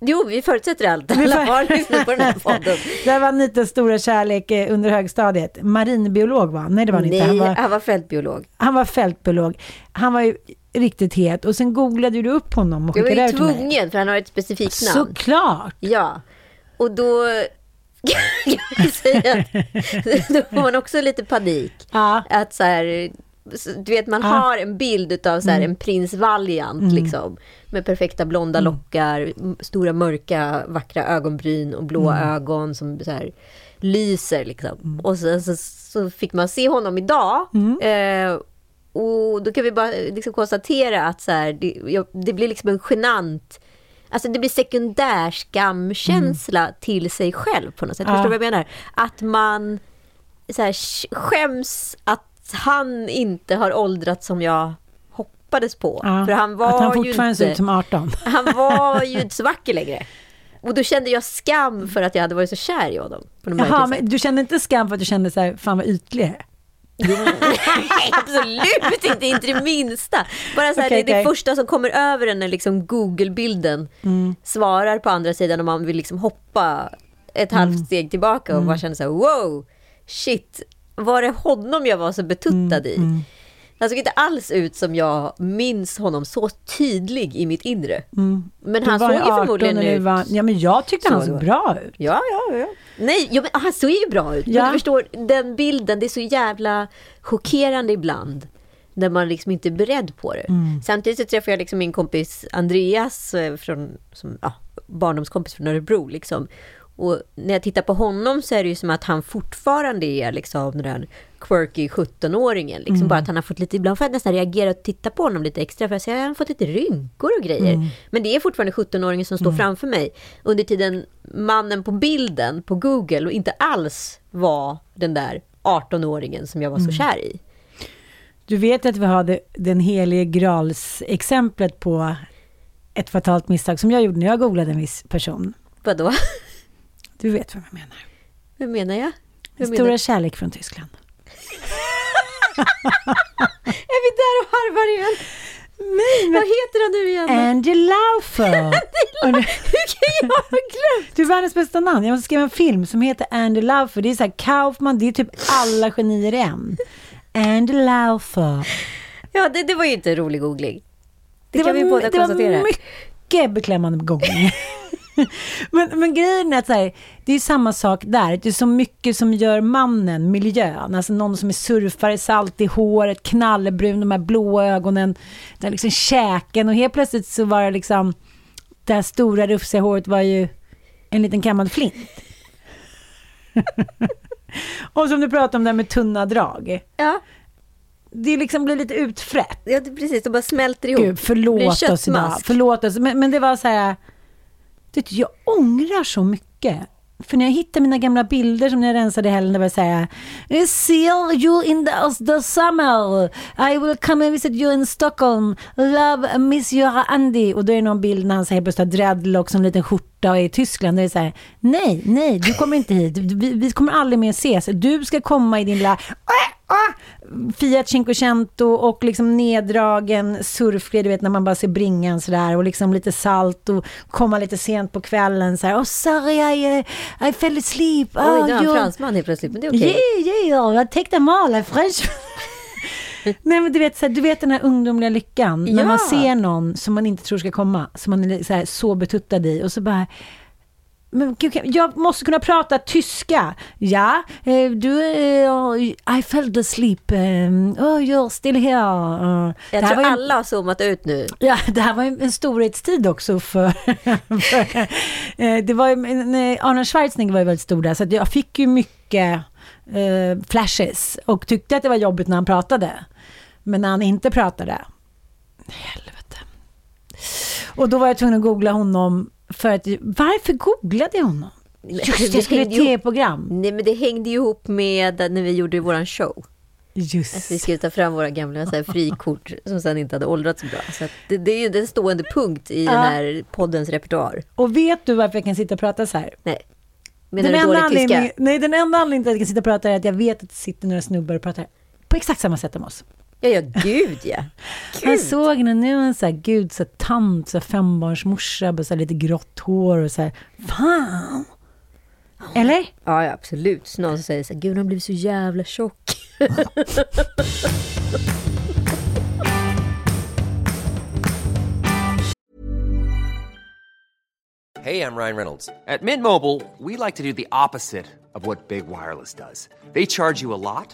Speaker 6: Jo, vi förutsätter allt. Alla har lyssnat på den här podden.
Speaker 5: Det här var Anitas stora kärlek eh, under högstadiet. Marinbiolog var han. Nej, det var han
Speaker 6: Nej,
Speaker 5: inte. Han var,
Speaker 6: han var fältbiolog.
Speaker 5: han var fältbiolog. Han var ju riktigt het. Och sen googlade du upp honom och
Speaker 6: Jag var
Speaker 5: skickade
Speaker 6: ju
Speaker 5: över till mig.
Speaker 6: tvungen, för han har ett specifikt namn.
Speaker 5: Såklart!
Speaker 6: Ja, och då kan jag säga att då får man också lite panik. Att så här, du vet man
Speaker 5: Ja.
Speaker 6: har en bild av så här,
Speaker 5: Mm.
Speaker 6: en prins Valiant
Speaker 5: Mm.
Speaker 6: liksom. Med perfekta blonda
Speaker 5: Mm.
Speaker 6: lockar, stora mörka vackra ögonbryn och blå
Speaker 5: Mm.
Speaker 6: ögon som så här, lyser liksom. Och sen så, så fick man se honom idag.
Speaker 5: Mm.
Speaker 6: Eh, och då kan vi bara liksom konstatera att så här, det, jag, det blir liksom en genant Alltså det blir sekundär skamkänsla till sig själv på något sätt.
Speaker 5: Mm. Ja.
Speaker 6: Förstår du vad jag menar? Att man så här, sk- skäms att han inte har åldrats som jag hoppades på.
Speaker 5: Ja,
Speaker 6: För han var
Speaker 5: att han
Speaker 6: ju
Speaker 5: fortfarande
Speaker 6: inte,
Speaker 5: ser ut som 18.
Speaker 6: Han var ju inte så vacker längre. Och då kände jag skam för att jag hade varit så kär i honom. På
Speaker 5: Jaha, men du kände inte skam för att du kände så här, fan vad ytlig?
Speaker 6: Nej, absolut inte, inte det minsta. Bara så här,
Speaker 5: Okej,
Speaker 6: det, det
Speaker 5: okej.
Speaker 6: första som kommer över en när liksom Google-bilden
Speaker 5: Mm.
Speaker 6: svarar på andra sidan och man vill liksom hoppa ett
Speaker 5: Mm.
Speaker 6: halvt steg tillbaka och bara känner så här, wow, shit, var det honom jag var så betuttad
Speaker 5: Mm,
Speaker 6: i? Han såg inte alls ut som jag minns honom så tydlig i mitt inre.
Speaker 5: Mm.
Speaker 6: Men han såg
Speaker 5: ju
Speaker 6: ju
Speaker 5: 18
Speaker 6: förmodligen ut...
Speaker 5: var- Ja, men jag tyckte han
Speaker 6: Så
Speaker 5: såg bra ut.
Speaker 6: Ja, ja, ja. Nej, ja, men han ser ju bra ut.
Speaker 5: Ja.
Speaker 6: Men du förstår, den bilden, det är så jävla chockerande ibland. När man liksom inte är beredd på det.
Speaker 5: Mm.
Speaker 6: Samtidigt så träffade jag liksom min kompis Andreas, eh, från, som, ja, barndomskompis från Örebro. Liksom. Och när jag tittar på honom så är det ju som att han fortfarande är liksom den där quirky 17-åringen. Liksom.
Speaker 5: Mm.
Speaker 6: Bara att han har fått lite, ibland får jag nästan reagera och titta på honom lite extra. För jag säger, han har fått lite rynkor och grejer.
Speaker 5: Mm.
Speaker 6: Men det är fortfarande 17-åringen som står framför mig. Under tiden mannen på bilden på Google och inte alls var den där 18-åringen som jag var så
Speaker 5: Mm.
Speaker 6: kär i.
Speaker 5: Du vet att vi har det, den helige grals exemplet på ett fatalt misstag som jag gjorde när jag googlade en viss person.
Speaker 6: Vadå?
Speaker 5: Du vet vad jag menar.
Speaker 6: Hur menar jag? Hur
Speaker 5: Stora
Speaker 6: menar?
Speaker 5: kärlek från Tyskland.
Speaker 6: Är vi där och harvar igen?
Speaker 5: Nej,
Speaker 6: Vad heter han nu igen?
Speaker 5: Andy Laufer.
Speaker 6: Hur kan jag ha glömt?
Speaker 5: Du är världens bästa namn. Jag måste skriva en film som heter Andy Laufer. Det är så här Kaufman, det är typ alla genier i en. Andy Laufer.
Speaker 6: Ja, det, det var ju inte en rolig googling. Det, kan
Speaker 5: var,
Speaker 6: vi båda
Speaker 5: det
Speaker 6: konstatera.
Speaker 5: var mycket beklämmande googling. men, men grejen är att så här, det är samma sak där. Det är så mycket som gör mannen, miljön. Alltså någon som är surfare, salt i håret, knallbrun, de här blå ögonen, den liksom käken och helt plötsligt så var det liksom, det här stora rufsiga håret var ju en liten kammad flint. och som du pratade om det här med tunna drag.
Speaker 6: Ja.
Speaker 5: det liksom blir lite utfrätt.
Speaker 6: Ja, precis. De bara smälter ihop.
Speaker 5: Gud, förlåt oss idag. Förlåt oss. Men, men det var så här, vet du, jag ångrar så mycket. För när jag hittade mina gamla bilder som när jag rensade i helgen, där var så här, "I see you in the, the summer, I will come and visit you in Stockholm, love, miss you Andy. Och då är det någon bild när han säger plötsligt har dreadlocks och en liten skjorta och är i Tyskland. Det är så här, nej, nej, du kommer inte hit. Vi, vi kommer aldrig mer ses. Du ska komma i din lilla Fiat Cinquecento och liksom neddragen surfkläder, du vet när man bara ser bringan sådär och liksom lite salt och komma lite sent på kvällen så här. Oh sorry I, uh, I fell asleep.
Speaker 6: Oj,
Speaker 5: Oh,
Speaker 6: var en
Speaker 5: you're-
Speaker 6: fransman helt plötsligt, men det är okej.
Speaker 5: Yeah, yeah, I take them all, I French. Nej men du vet, så här, du vet den här ungdomliga lyckan. När
Speaker 6: Ja.
Speaker 5: man ser någon som man inte tror ska komma, som man är så, här, så betuttad i och så bara men gud, jag måste kunna prata tyska. Ja, eh, du, eh, I fell asleep. eh, Oh, you're still here. Det
Speaker 6: Jag tror
Speaker 5: var ju-
Speaker 6: alla har zoomat ut nu.
Speaker 5: Ja, det här var ju en storhetstid också för... för det var ju, Arnold Schwarzenegger var ju väldigt stor där, så jag fick ju mycket eh, flashes och tyckte att det var jobbigt när han pratade. Men när han inte pratade, helvete. Och då var jag tvungen att googla honom för att, varför googlade jag honom? Just det, jag skulle ett tv-program.
Speaker 6: Nej, men det hängde ihop med när vi gjorde våran show.
Speaker 5: Just.
Speaker 6: Att vi skulle ta fram våra gamla så här, frikort som sen inte hade åldrats så bra. Så det, det är ju en stående punkt i den
Speaker 5: Ja.
Speaker 6: här poddens repertoar.
Speaker 5: Och vet du varför jag kan sitta och prata så här?
Speaker 6: Nej. Menar
Speaker 5: den
Speaker 6: du
Speaker 5: enda
Speaker 6: dålig tyska?
Speaker 5: nej, den enda anledningen till att jag kan sitta och prata är att jag vet att det sitter några snubbar och pratar på exakt samma sätt som oss.
Speaker 6: Ja, ja, gud ja.
Speaker 5: Jag såg henne nu, en så här, gud, så här, tant, så här, fembarnsmorsa, med så här, lite grått hår och så här, fan! Eller?
Speaker 6: Ja, ja absolut. Någon som säger så här, gud han har blivit så jävla tjock.
Speaker 9: Hey, I'm Ryan Reynolds. At Mint Mobile, we like to do the opposite of what Big Wireless does. They charge you a lot,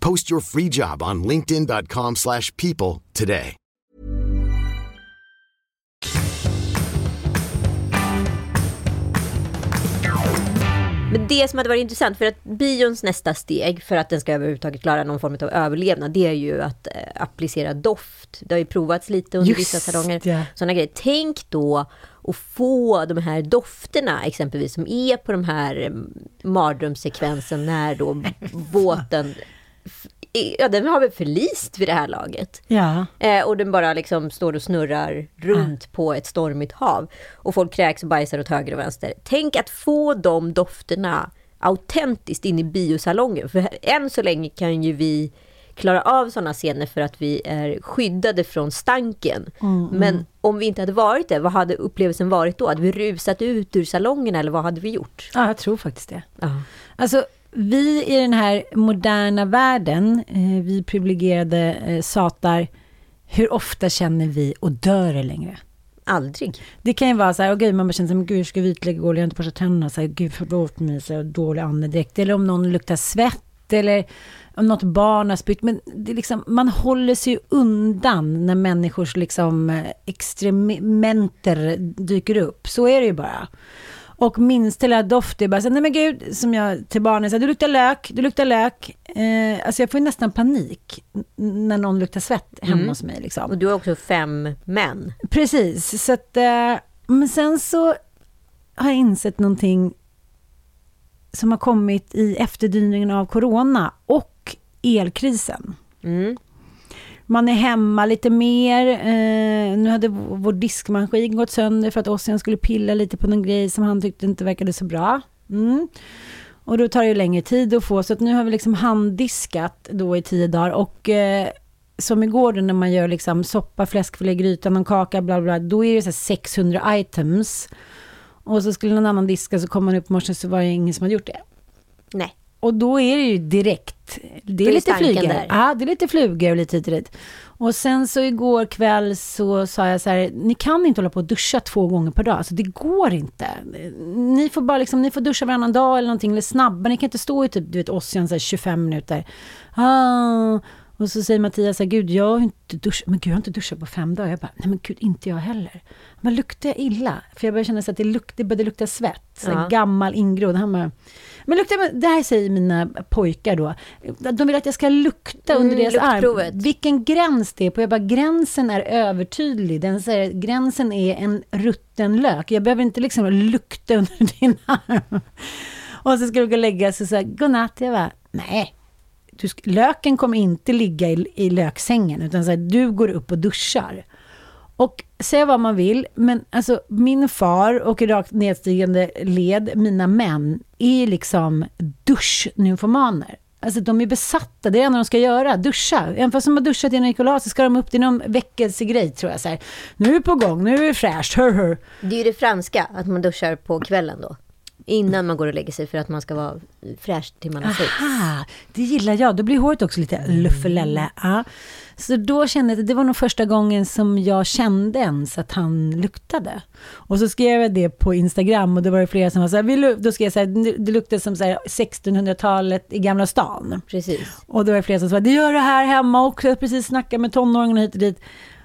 Speaker 10: Post your free job on linkedin.com/people slash people today.
Speaker 6: Men det som hade varit intressant, för att bions nästa steg för att den ska överhuvudtaget klara någon form av överlevnad, det är ju att eh, applicera doft. Det har ju provats lite under
Speaker 5: Just
Speaker 6: vissa salonger. Sådana grejer. Tänk då att få de här dofterna exempelvis som är på de här eh, mardrömssekvensen när då båten Ja, den har väl förlist vid det här laget.
Speaker 5: Ja.
Speaker 6: Eh, och den bara liksom står och snurrar runt på ett stormigt hav. Och folk kräks och bajsar åt höger och vänster. Tänk att få de dofterna autentiskt in i biosalongen. För än så länge kan ju vi klara av sådana scener för att vi är skyddade från stanken.
Speaker 5: Mm,
Speaker 6: Men
Speaker 5: mm.
Speaker 6: om vi inte hade varit det, vad hade upplevelsen varit då? Hade vi rusat ut ur salongen eller vad hade vi gjort?
Speaker 5: Ja, jag tror faktiskt det.
Speaker 6: Ja.
Speaker 5: Alltså, vi i den här moderna världen, eh, vi privilegierade eh, satar, hur ofta känner vi och dör det längre?
Speaker 6: Aldrig.
Speaker 5: Det kan ju vara så här, och gud, man bara känner men gud, hur ska vitlägga går, jag har inte borstat tänderna, så här, gud förlåt mig, så här, dålig andedräkt, eller om någon luktar svett, eller om något barn har spytt, men det är liksom, man håller sig ju undan när människors liksom eh, extrementer dyker upp, så är det ju bara. Och minsta lilla doft, är bara så nej men gud, som jag till barnen säger, du luktar lök, du luktar lök. Eh, alltså jag får ju nästan panik när någon luktar svett hemma
Speaker 6: Mm.
Speaker 5: hos mig. Liksom.
Speaker 6: Och du har också fem män.
Speaker 5: Precis, så att, eh, men sen så har jag insett någonting som har kommit i efterdyningen av corona och elkrisen.
Speaker 6: Mm.
Speaker 5: Man är hemma lite mer. Eh, nu hade vår diskmaskin gått sönder för att Ossian skulle pilla lite på någon grej som han tyckte inte verkade så bra. Mm. Och då tar det ju längre tid att få, så att nu har vi liksom handdiskat då i tio dagar. Och eh, som igår då när man gör liksom soppa, fläskfilé, gryta, någon kaka, bla bla, då är det så här 600 items. Och så skulle någon annan diska, så kom man upp i morse så var det ingen som hade gjort det.
Speaker 6: Nej.
Speaker 5: Och då är det ju direkt, det är
Speaker 6: är
Speaker 5: lite flugor.
Speaker 6: där.
Speaker 5: Ja, det är lite flugor och lite hit och dit. Och sen så igår kväll så sa jag så här, ni kan inte hålla på och duscha två gånger per dag. Alltså det går inte. Ni får bara liksom, ni får duscha varannan dag eller någonting, eller snabbare. Ni kan inte stå i typ, du vet, Ossian så här 25 minuter. Ah. Och så säger Mattias så här, gud jag har inte duschat, men gud jag har inte duschat på fem dagar. Jag bara, nej men gud inte jag heller. Men luktar jag illa? För jag började känna så att det, luk, det började lukta svett. Så här
Speaker 6: Ja.
Speaker 5: gammal ingrodd. Han bara, men luktar, det här säger mina pojkar då. De vill att jag ska lukta under
Speaker 6: Mm,
Speaker 5: deras
Speaker 6: luktprovet.
Speaker 5: arm. Vilken gräns det är på. Jag bara, gränsen är övertydlig. Den säger, gränsen är en rutten lök. Jag behöver inte liksom lukta under din arm. Och så ska du gå och lägga sig och säga, godnatt. Jag bara, nej. Du, löken kommer inte ligga i, i löksängen, utan så här, du går upp och duschar. Och säga vad man vill, men alltså min far och i rakt nedstigande led, mina män, är liksom duschnymfomaner. Alltså de är besatta, det är det enda de ska göra, duscha. Även fast de har duschat innan Nicolas så ska de upp till någon väckelsegrej tror jag. Så här, nu är det på gång, nu är det fräscht, hör hör.
Speaker 6: Det är ju det franska, att man duschar på kvällen då. Innan man går och lägger sig för att man ska vara fräsch till man har sex.
Speaker 5: Aha, det gillar jag. Då blir håret också lite luffelelle. Ja. Så då kände jag att det var nog första gången som jag kände ens att han luktade. Och så skrev jag det på Instagram och då var det flera som var så här, då skrev jag så här, det luktar som så här 1600-talet i Gamla stan.
Speaker 6: Precis.
Speaker 5: Och då var det flera som sa, det gör det här hemma också, jag precis snackat med tonåringarna hit och dit.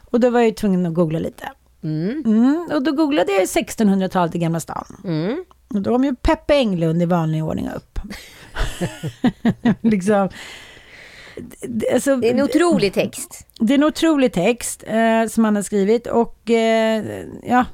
Speaker 5: Och då var jag ju tvungen att googla lite. Mm, och då googlade jag 1600-talet i Gamla stan.
Speaker 6: Mm.
Speaker 5: Och då kom ju Peppe Englund i vanlig ordning upp. liksom, alltså,
Speaker 6: Det är en otrolig text.
Speaker 5: det är en otrolig text eh, som han har skrivit och eh, ja,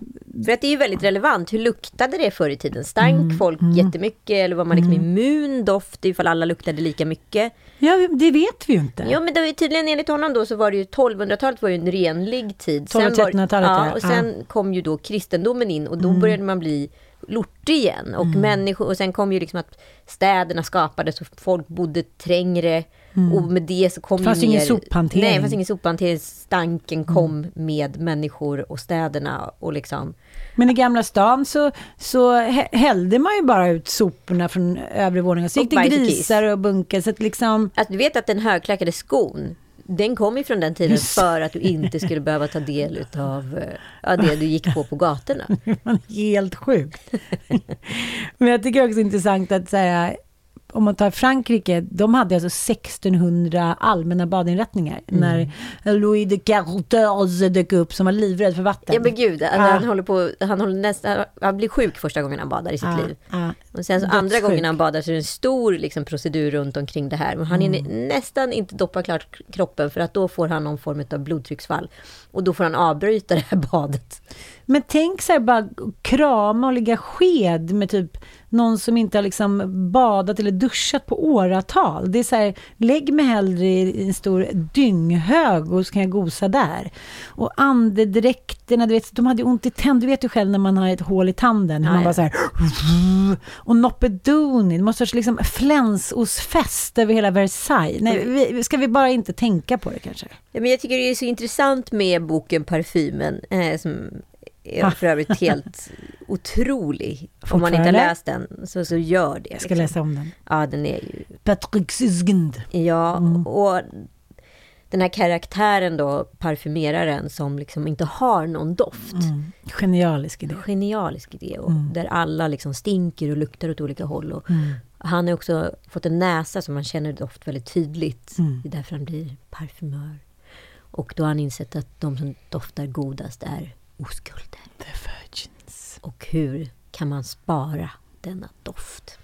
Speaker 6: För att det är ju väldigt relevant. Hur luktade det förr i tiden? Stank
Speaker 5: Mm,
Speaker 6: folk jättemycket? Eller var man liksom immun doft ifall alla luktade lika mycket?
Speaker 5: ja, det vet vi ju inte.
Speaker 6: Ja, men det var tydligen enligt honom då så var det ju 1200-talet var ju en renlig tid. Sen
Speaker 5: 1200
Speaker 6: var-
Speaker 5: 1300-talet,
Speaker 6: ja,
Speaker 5: ja.
Speaker 6: och sen kom ju då kristendomen in och då
Speaker 5: Mm.
Speaker 6: började man bli lortig igen. Och människor, och sen kom ju liksom att städerna skapades och folk bodde trängre. Och med det så kom
Speaker 5: Det fanns
Speaker 6: ju
Speaker 5: ingen sophantering.
Speaker 6: Nej, det fanns ingen sophantering. Stanken kom med människor och städerna och liksom...
Speaker 5: Men i Gamla stan så, så hä- hällde man ju bara ut soporna från övre våningen. Så gick det grisar och bunkar. Så att liksom,
Speaker 6: Alltså, du vet att den högklackade skon, den kom ju från den tiden för att du inte skulle behöva ta del av ja, det du gick på på gatorna.
Speaker 5: Helt sjukt. Men jag tycker också det är intressant att så här, om man tar Frankrike, de hade alltså 1600 allmänna badinrättningar
Speaker 6: Mm.
Speaker 5: när Louis de XIV dök upp som var livrädd för vatten.
Speaker 6: Ja men gud,
Speaker 5: Ah.
Speaker 6: han håller på, han håller nästan, han blir sjuk första gången han badar i sitt
Speaker 5: Ah,
Speaker 6: liv.
Speaker 5: ah.
Speaker 6: Och sen så andra
Speaker 5: Dödssjuk.
Speaker 6: gången han badar så är det en stor liksom, procedur runt omkring det här. Men han
Speaker 5: Mm.
Speaker 6: nästan inte doppa klart kroppen för att då får han någon form av blodtrycksfall. Och då får han avbryta det här badet.
Speaker 5: Men tänk så här bara krama och ligga sked med typ någon som inte har liksom badat eller duschat på åratal. Det är så här, lägg mig hellre i en stor dynghög och så kan jag gosa där. Och andedräkterna, du vet, de hade ont i tänderna. Du vet ju själv när man har ett hål i tanden, hur man bara så här... Och Noppedoni, det måste varit liksom flänsosfest över hela Versailles. Nej, vi, ska vi bara inte tänka på det kanske?
Speaker 6: Ja, men jag tycker det är så intressant med boken Parfymen, eh, som är för övrigt helt otrolig. Om man inte har läst den, så, så gör det.
Speaker 5: Jag ska
Speaker 6: liksom.
Speaker 5: läsa om den.
Speaker 6: Ja, den är ju...
Speaker 5: Patrick Sysgend.
Speaker 6: Ja,
Speaker 5: Mm.
Speaker 6: och den här karaktären då, parfymeraren, som liksom inte har någon doft.
Speaker 5: Mm. Genialisk idé.
Speaker 6: Genialisk idé. Och
Speaker 5: Mm.
Speaker 6: Där alla liksom stinker och luktar åt olika håll. Och
Speaker 5: Mm.
Speaker 6: Han har också fått en näsa så man känner doft väldigt tydligt.
Speaker 5: Mm.
Speaker 6: Det är därför han blir parfymör. Och då har han insett att de som doftar godast är oskulder.
Speaker 5: The Virgins.
Speaker 6: Och hur kan man spara denna doft?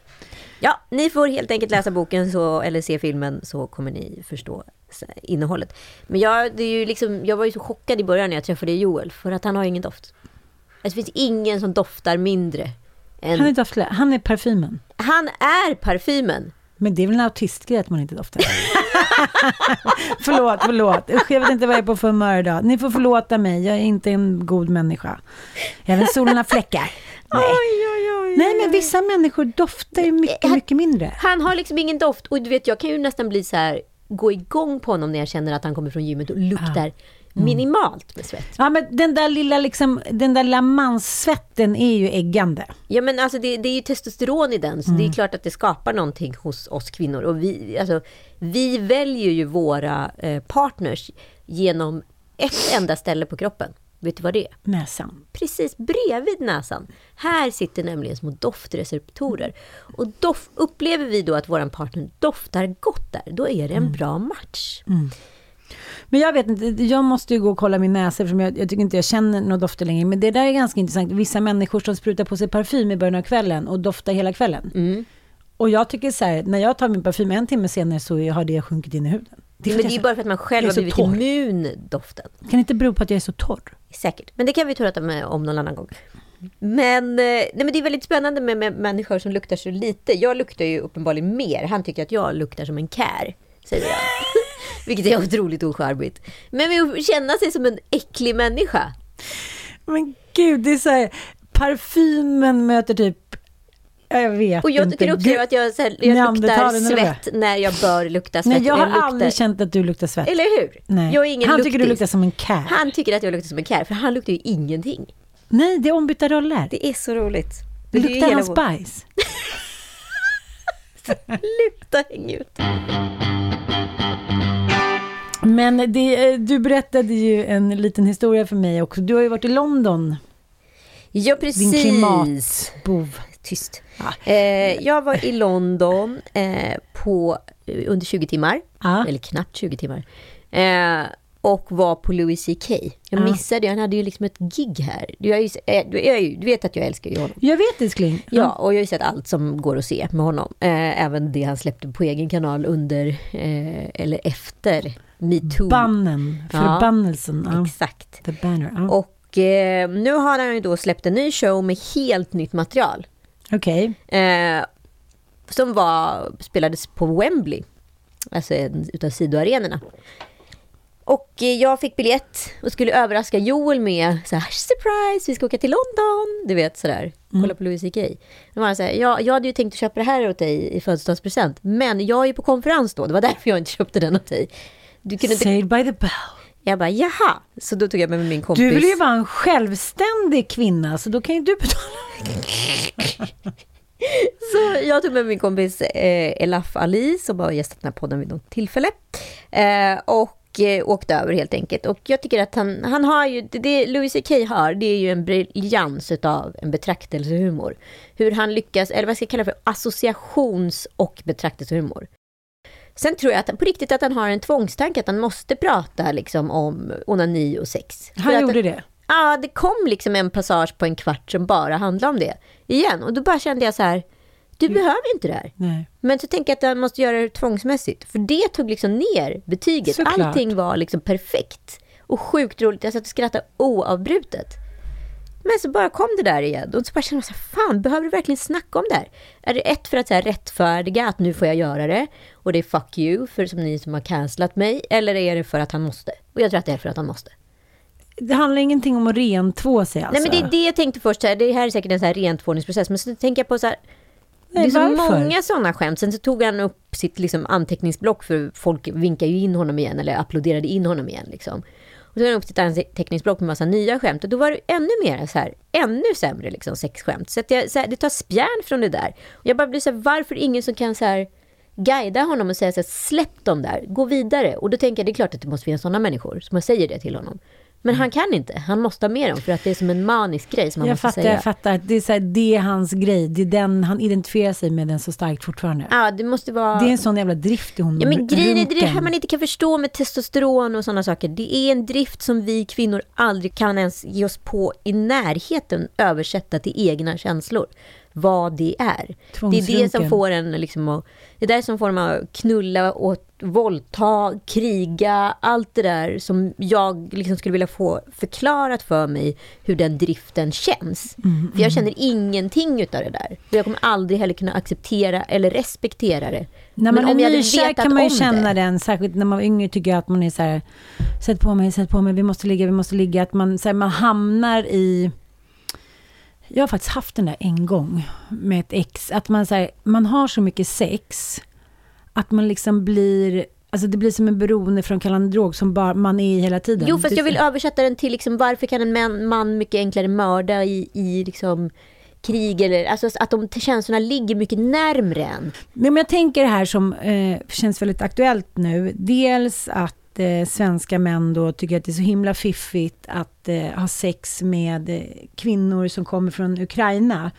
Speaker 6: Ja, ni får helt enkelt läsa boken så, eller se filmen så kommer ni förstå innehållet. Men jag, det är ju liksom, jag var ju så chockad i början när jag träffade Joel för att han har ingen doft. Det finns ingen som doftar mindre än...
Speaker 5: Han är, doftlä- han är parfymen.
Speaker 6: Han är parfymen!
Speaker 5: Men det är väl en autistgrej att man inte doftar? förlåt, förlåt. Usch, jag vet inte vad jag är på för humör idag. Ni får förlåta mig, jag är inte en god människa. Även solen har fläckar. Nej.
Speaker 6: Oj, oj, oj.
Speaker 5: Nej, men vissa människor doftar ju mycket, mycket mindre.
Speaker 6: Han har liksom ingen doft. Och du vet, jag kan ju nästan bli så här, gå igång på honom när jag känner att han kommer från gymmet och luktar minimalt med svett.
Speaker 5: Ja, men den där lilla, liksom, den där lilla manssvetten är ju äggande.
Speaker 6: Ja men alltså det, det är ju testosteron i den, så det är klart att det skapar någonting hos oss kvinnor. Och vi, alltså, vi väljer ju våra eh, partners genom ett enda ställe på kroppen. Vet du vad det är?
Speaker 5: Näsan.
Speaker 6: Precis bredvid näsan. Här sitter nämligen små doftreceptorer. Och dof, upplever vi då att vår partner doftar gott där, då är det en bra match.
Speaker 5: Men jag vet inte, jag måste ju gå och kolla min näsa eftersom jag, jag tycker inte jag känner några dofter längre. Men det där är ganska intressant. Vissa människor som sprutar på sig parfym i början av kvällen och doftar hela kvällen. Och jag tycker så här, när jag tar min parfym en timme senare så har det sjunkit in i huden.
Speaker 6: Det men det är ju bara för att man själv har blivit
Speaker 5: torr.
Speaker 6: immun doften.
Speaker 5: Kan det inte bero på att jag är så torr?
Speaker 6: Säkert. Men det kan vi prata med om någon annan gång. Men, eh, nej, men det är väldigt spännande med, med människor som luktar så lite. Jag luktar ju uppenbarligen mer. Han tycker att jag luktar som en kär, säger jag. Vilket är otroligt ocharmigt. Men med att känna sig som en äcklig människa.
Speaker 5: Men gud, det är så här, parfymen möter typ, ja, jag vet
Speaker 6: Och jag
Speaker 5: inte.
Speaker 6: kan uppleva att jag, så här, jag luktar svett när jag bör lukta svett.
Speaker 5: Nej, jag har
Speaker 6: luktar...
Speaker 5: aldrig känt att du luktar svett.
Speaker 6: Eller hur?
Speaker 5: Nej.
Speaker 6: Jag är ingen
Speaker 5: Han tycker du
Speaker 6: luktis.
Speaker 5: luktar som en kär.
Speaker 6: Han tycker att jag luktar som en kär, för han luktar ju ingenting.
Speaker 5: Nej, det är ombytta roller.
Speaker 6: Det är så roligt.
Speaker 5: Det luktar
Speaker 6: hela
Speaker 5: hans bajs.
Speaker 6: Lukta häng ut.
Speaker 5: Men det, eh, du berättade ju en liten historia för mig också. Du har ju varit i London.
Speaker 6: Ja, precis.
Speaker 5: Din klimatbov.
Speaker 6: Tyst. Eh, jag var i London eh, på, eh, under 20 timmar. Eller knappt 20 timmar. Eh, och var på Louis CK. Jag
Speaker 5: Ja.
Speaker 6: missade, han hade ju liksom ett gig här. Du, ju, eh, du, ju, du vet att jag älskar ju honom.
Speaker 5: Jag vet älskling.
Speaker 6: Ja, och jag har ju sett allt som går att se med honom. Eh, även det han släppte på egen kanal under, eh, eller efter metoo.
Speaker 5: Bannen, förbannelsen. Ja.
Speaker 6: Exakt.
Speaker 5: The banner. Ja.
Speaker 6: Och eh, nu har han ju då släppt en ny show med helt nytt material.
Speaker 5: Okej.
Speaker 6: Eh, som var, spelades på Wembley. Alltså en utav sidoarenorna. Och eh, jag fick biljett och skulle överraska Joel med så här, surprise, vi ska åka till London. Du vet sådär, kolla på Louis CK. Då var så här, ja, jag hade ju tänkt att köpa det här åt dig i födelsedagspresent. Men jag är ju på konferens då, det var därför jag inte köpte den åt dig. Du kunde.
Speaker 5: Saved by the bell.
Speaker 6: Jag bara, jaha. Så då tog jag med mig min kompis.
Speaker 5: Du vill ju vara en självständig kvinna, så då kan ju du betala.
Speaker 6: Så jag tog med min kompis eh, Elaf Ali som har gästat den här podden vid något tillfälle. Eh, och eh, åkte över helt enkelt. Och jag tycker att han, han har ju, det, det Louis CK har, det är ju en briljans av en betraktelsehumor. Hur han lyckas, eller vad jag ska kalla för, associations och betraktelsehumor. Sen tror jag att, på riktigt att han har en tvångstanke att han måste prata liksom om onani och sex.
Speaker 5: Han
Speaker 6: För
Speaker 5: gjorde det.
Speaker 6: Ja, det kom liksom en passage på en kvart som bara handlade om det. Igen. Och då bara kände jag så här, du behöver inte det här.
Speaker 5: Nej.
Speaker 6: Men så tänker jag att jag måste göra det tvångsmässigt. För det tog liksom ner betyget.
Speaker 5: Såklart.
Speaker 6: Allting var liksom perfekt. Och sjukt roligt. Jag satt och skrattade oavbrutet. Men så bara kom det där igen. Och så bara kände jag så här, fan, behöver du verkligen snacka om det här? Är det ett för att så här, rättfärdiga att nu får jag göra det? Och det är fuck you, för som ni som har cancelat mig. Eller är det för att han måste? Och jag tror att det är för att han måste.
Speaker 5: Det handlar ingenting om att rentvå sig alltså.
Speaker 6: Nej men det är det jag tänkte först, här, det här är säkert en så här rentvåningsprocess, men så tänker jag på så här,
Speaker 5: Nej,
Speaker 6: det är så många sådana skämt. Sen så tog han upp sitt liksom, anteckningsblock för folk vinkar ju in honom igen eller applåderade in honom igen. Liksom. Och tog han upp sitt anteckningsblock med massa nya skämt och då var det ännu mer så här, ännu sämre liksom, sexskämt. Så, att jag, så här, det tar spjärn från det där. Och jag bara blir så här, varför ingen som kan så här, guida honom och säga så här, släpp dem där, gå vidare. Och då tänker jag, det är klart att det måste finnas sådana människor som säger det till honom. Men han kan inte, han måste ha med dem för att det är som en manisk grej som han
Speaker 5: jag
Speaker 6: måste
Speaker 5: fattar,
Speaker 6: säga.
Speaker 5: jag fattar. Det är, så här, det är hans grej. Det är den, han identifierar sig med den så starkt fortfarande.
Speaker 6: Ja, det måste vara...
Speaker 5: Det är en sån jävla drift i honom.
Speaker 6: Ja, men grejen är det, är det här man inte kan förstå med testosteron och sådana saker. Det är en drift som vi kvinnor aldrig kan ens ge oss på i närheten översätta till egna känslor. Vad det är. Det är det som får en liksom att, Det är det som får en att knulla och våldta, kriga, allt det där som jag liksom skulle vilja få förklarat för mig hur den driften känns.
Speaker 5: Mm,
Speaker 6: För jag känner ingenting utav det där. Och jag kommer aldrig heller kunna acceptera eller respektera det.
Speaker 5: När man
Speaker 6: om jag
Speaker 5: är nykär kan man ju
Speaker 6: om
Speaker 5: känna
Speaker 6: det.
Speaker 5: den, särskilt när man var yngre tycker jag att man är så här, sätt på mig, sätt på mig, vi måste ligga, vi måste ligga. Att man, så här, man hamnar i, Jag har faktiskt haft den där en gång med ett ex. Att man, så här, man har så mycket sex att man liksom blir... Alltså det blir som en beroendeframkallande drog som bara man är i hela tiden.
Speaker 6: Jo, fast jag vill översätta den till liksom, varför kan en man, man mycket enklare mörda i, i liksom, krig eller alltså att de känslorna ligger mycket närmre en.
Speaker 5: Nej, men jag tänker det här som eh, känns väldigt aktuellt nu. Dels att eh, svenska män då tycker att det är så himla fiffigt att eh, ha sex med eh, kvinnor som kommer från Ukraina.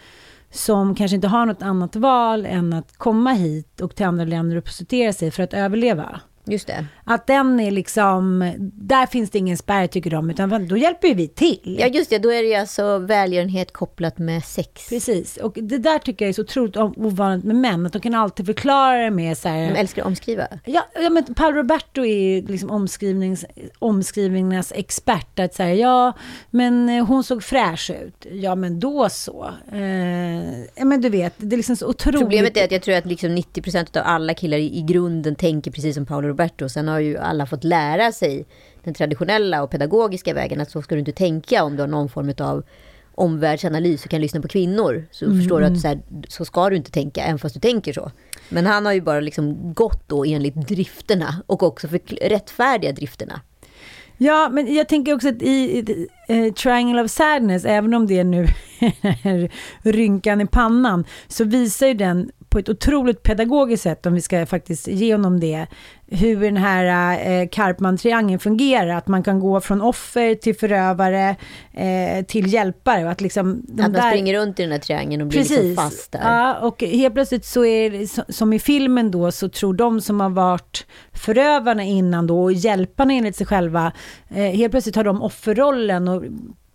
Speaker 5: Som kanske inte har något annat val än att komma hit och till andra länder och prostituera sig för att överleva.
Speaker 6: Just det.
Speaker 5: Att den är liksom, där finns det ingen spärr tycker de, utan då hjälper ju vi till.
Speaker 6: Ja, just det. Då är det ju alltså välgörenhet kopplat med sex.
Speaker 5: Precis, och det där tycker jag är så otroligt ovanligt med män, att de kan alltid förklara det med så här...
Speaker 6: De älskar att omskriva.
Speaker 5: Ja, ja men Paolo Roberto är ju liksom omskrivnings, omskrivningarnas expert. Att säga, ja, men eh, hon såg fräsch ut. Ja, men då så. Eh, ja, men du vet, det är liksom så otroligt...
Speaker 6: Problemet är att jag tror att liksom 90% av alla killar i, i grunden tänker precis som Paolo Roberto. Sen har ju alla fått lära sig den traditionella och pedagogiska vägen att så ska du inte tänka om du har någon form av omvärldsanalys och kan lyssna på kvinnor. Så
Speaker 5: Mm,
Speaker 6: förstår du att så, här, så ska du inte tänka, även fast du tänker så. Men han har ju bara liksom gått då enligt drifterna och också för rättfärdiga drifterna.
Speaker 5: Ja, men jag tänker också att i, i eh, Triangle of Sadness, även om det nu är rynkan i pannan, så visar ju den på ett otroligt pedagogiskt sätt, om vi ska faktiskt ge honom det, hur den här eh, Karpman-triangeln fungerar. Att man kan gå från offer till förövare eh, till hjälpare. Och att liksom, de
Speaker 6: att man
Speaker 5: där-
Speaker 6: springer runt i den här triangeln och blir liksom fast där.
Speaker 5: Ja, och helt plötsligt så är det, som i filmen då, så tror de som har varit förövarna innan då, och hjälparna enligt sig själva, eh, helt plötsligt har de offerrollen och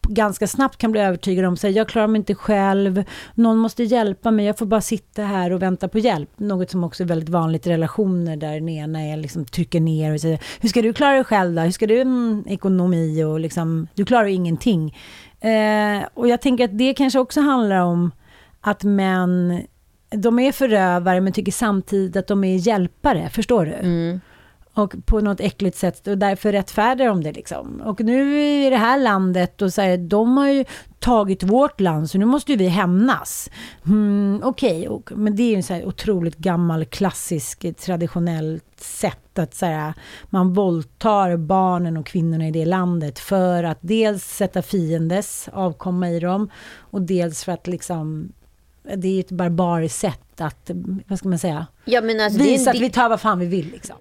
Speaker 5: ganska snabbt kan bli övertygade om sig. jag klarar mig inte själv, någon måste hjälpa mig, jag får bara sitta här och vänta på hjälp. Något som också är väldigt vanligt i relationer där den ena är liksom trycker ner och säger, hur ska du klara dig själv då? Hur ska du, mm, ekonomi och liksom, du klarar ju ingenting. Eh, och jag tänker att det kanske också handlar om att män, de är förövare men tycker samtidigt att de är hjälpare, förstår du? Mm. Och på något äckligt sätt och därför rättfärdigar de det liksom. Och nu i det här landet och så här, de har ju tagit vårt land så nu måste ju vi hämnas. Mm, Okej, och- men det är ju en så här otroligt gammal klassisk traditionellt sätt att så här, man våldtar barnen och kvinnorna i det landet för att dels sätta fiendes avkomma i dem och dels för att liksom det är ju ett barbariskt sätt att, vad ska man säga,
Speaker 6: Ja, alltså, det
Speaker 5: visa att
Speaker 6: di-
Speaker 5: vi tar vad fan vi vill liksom.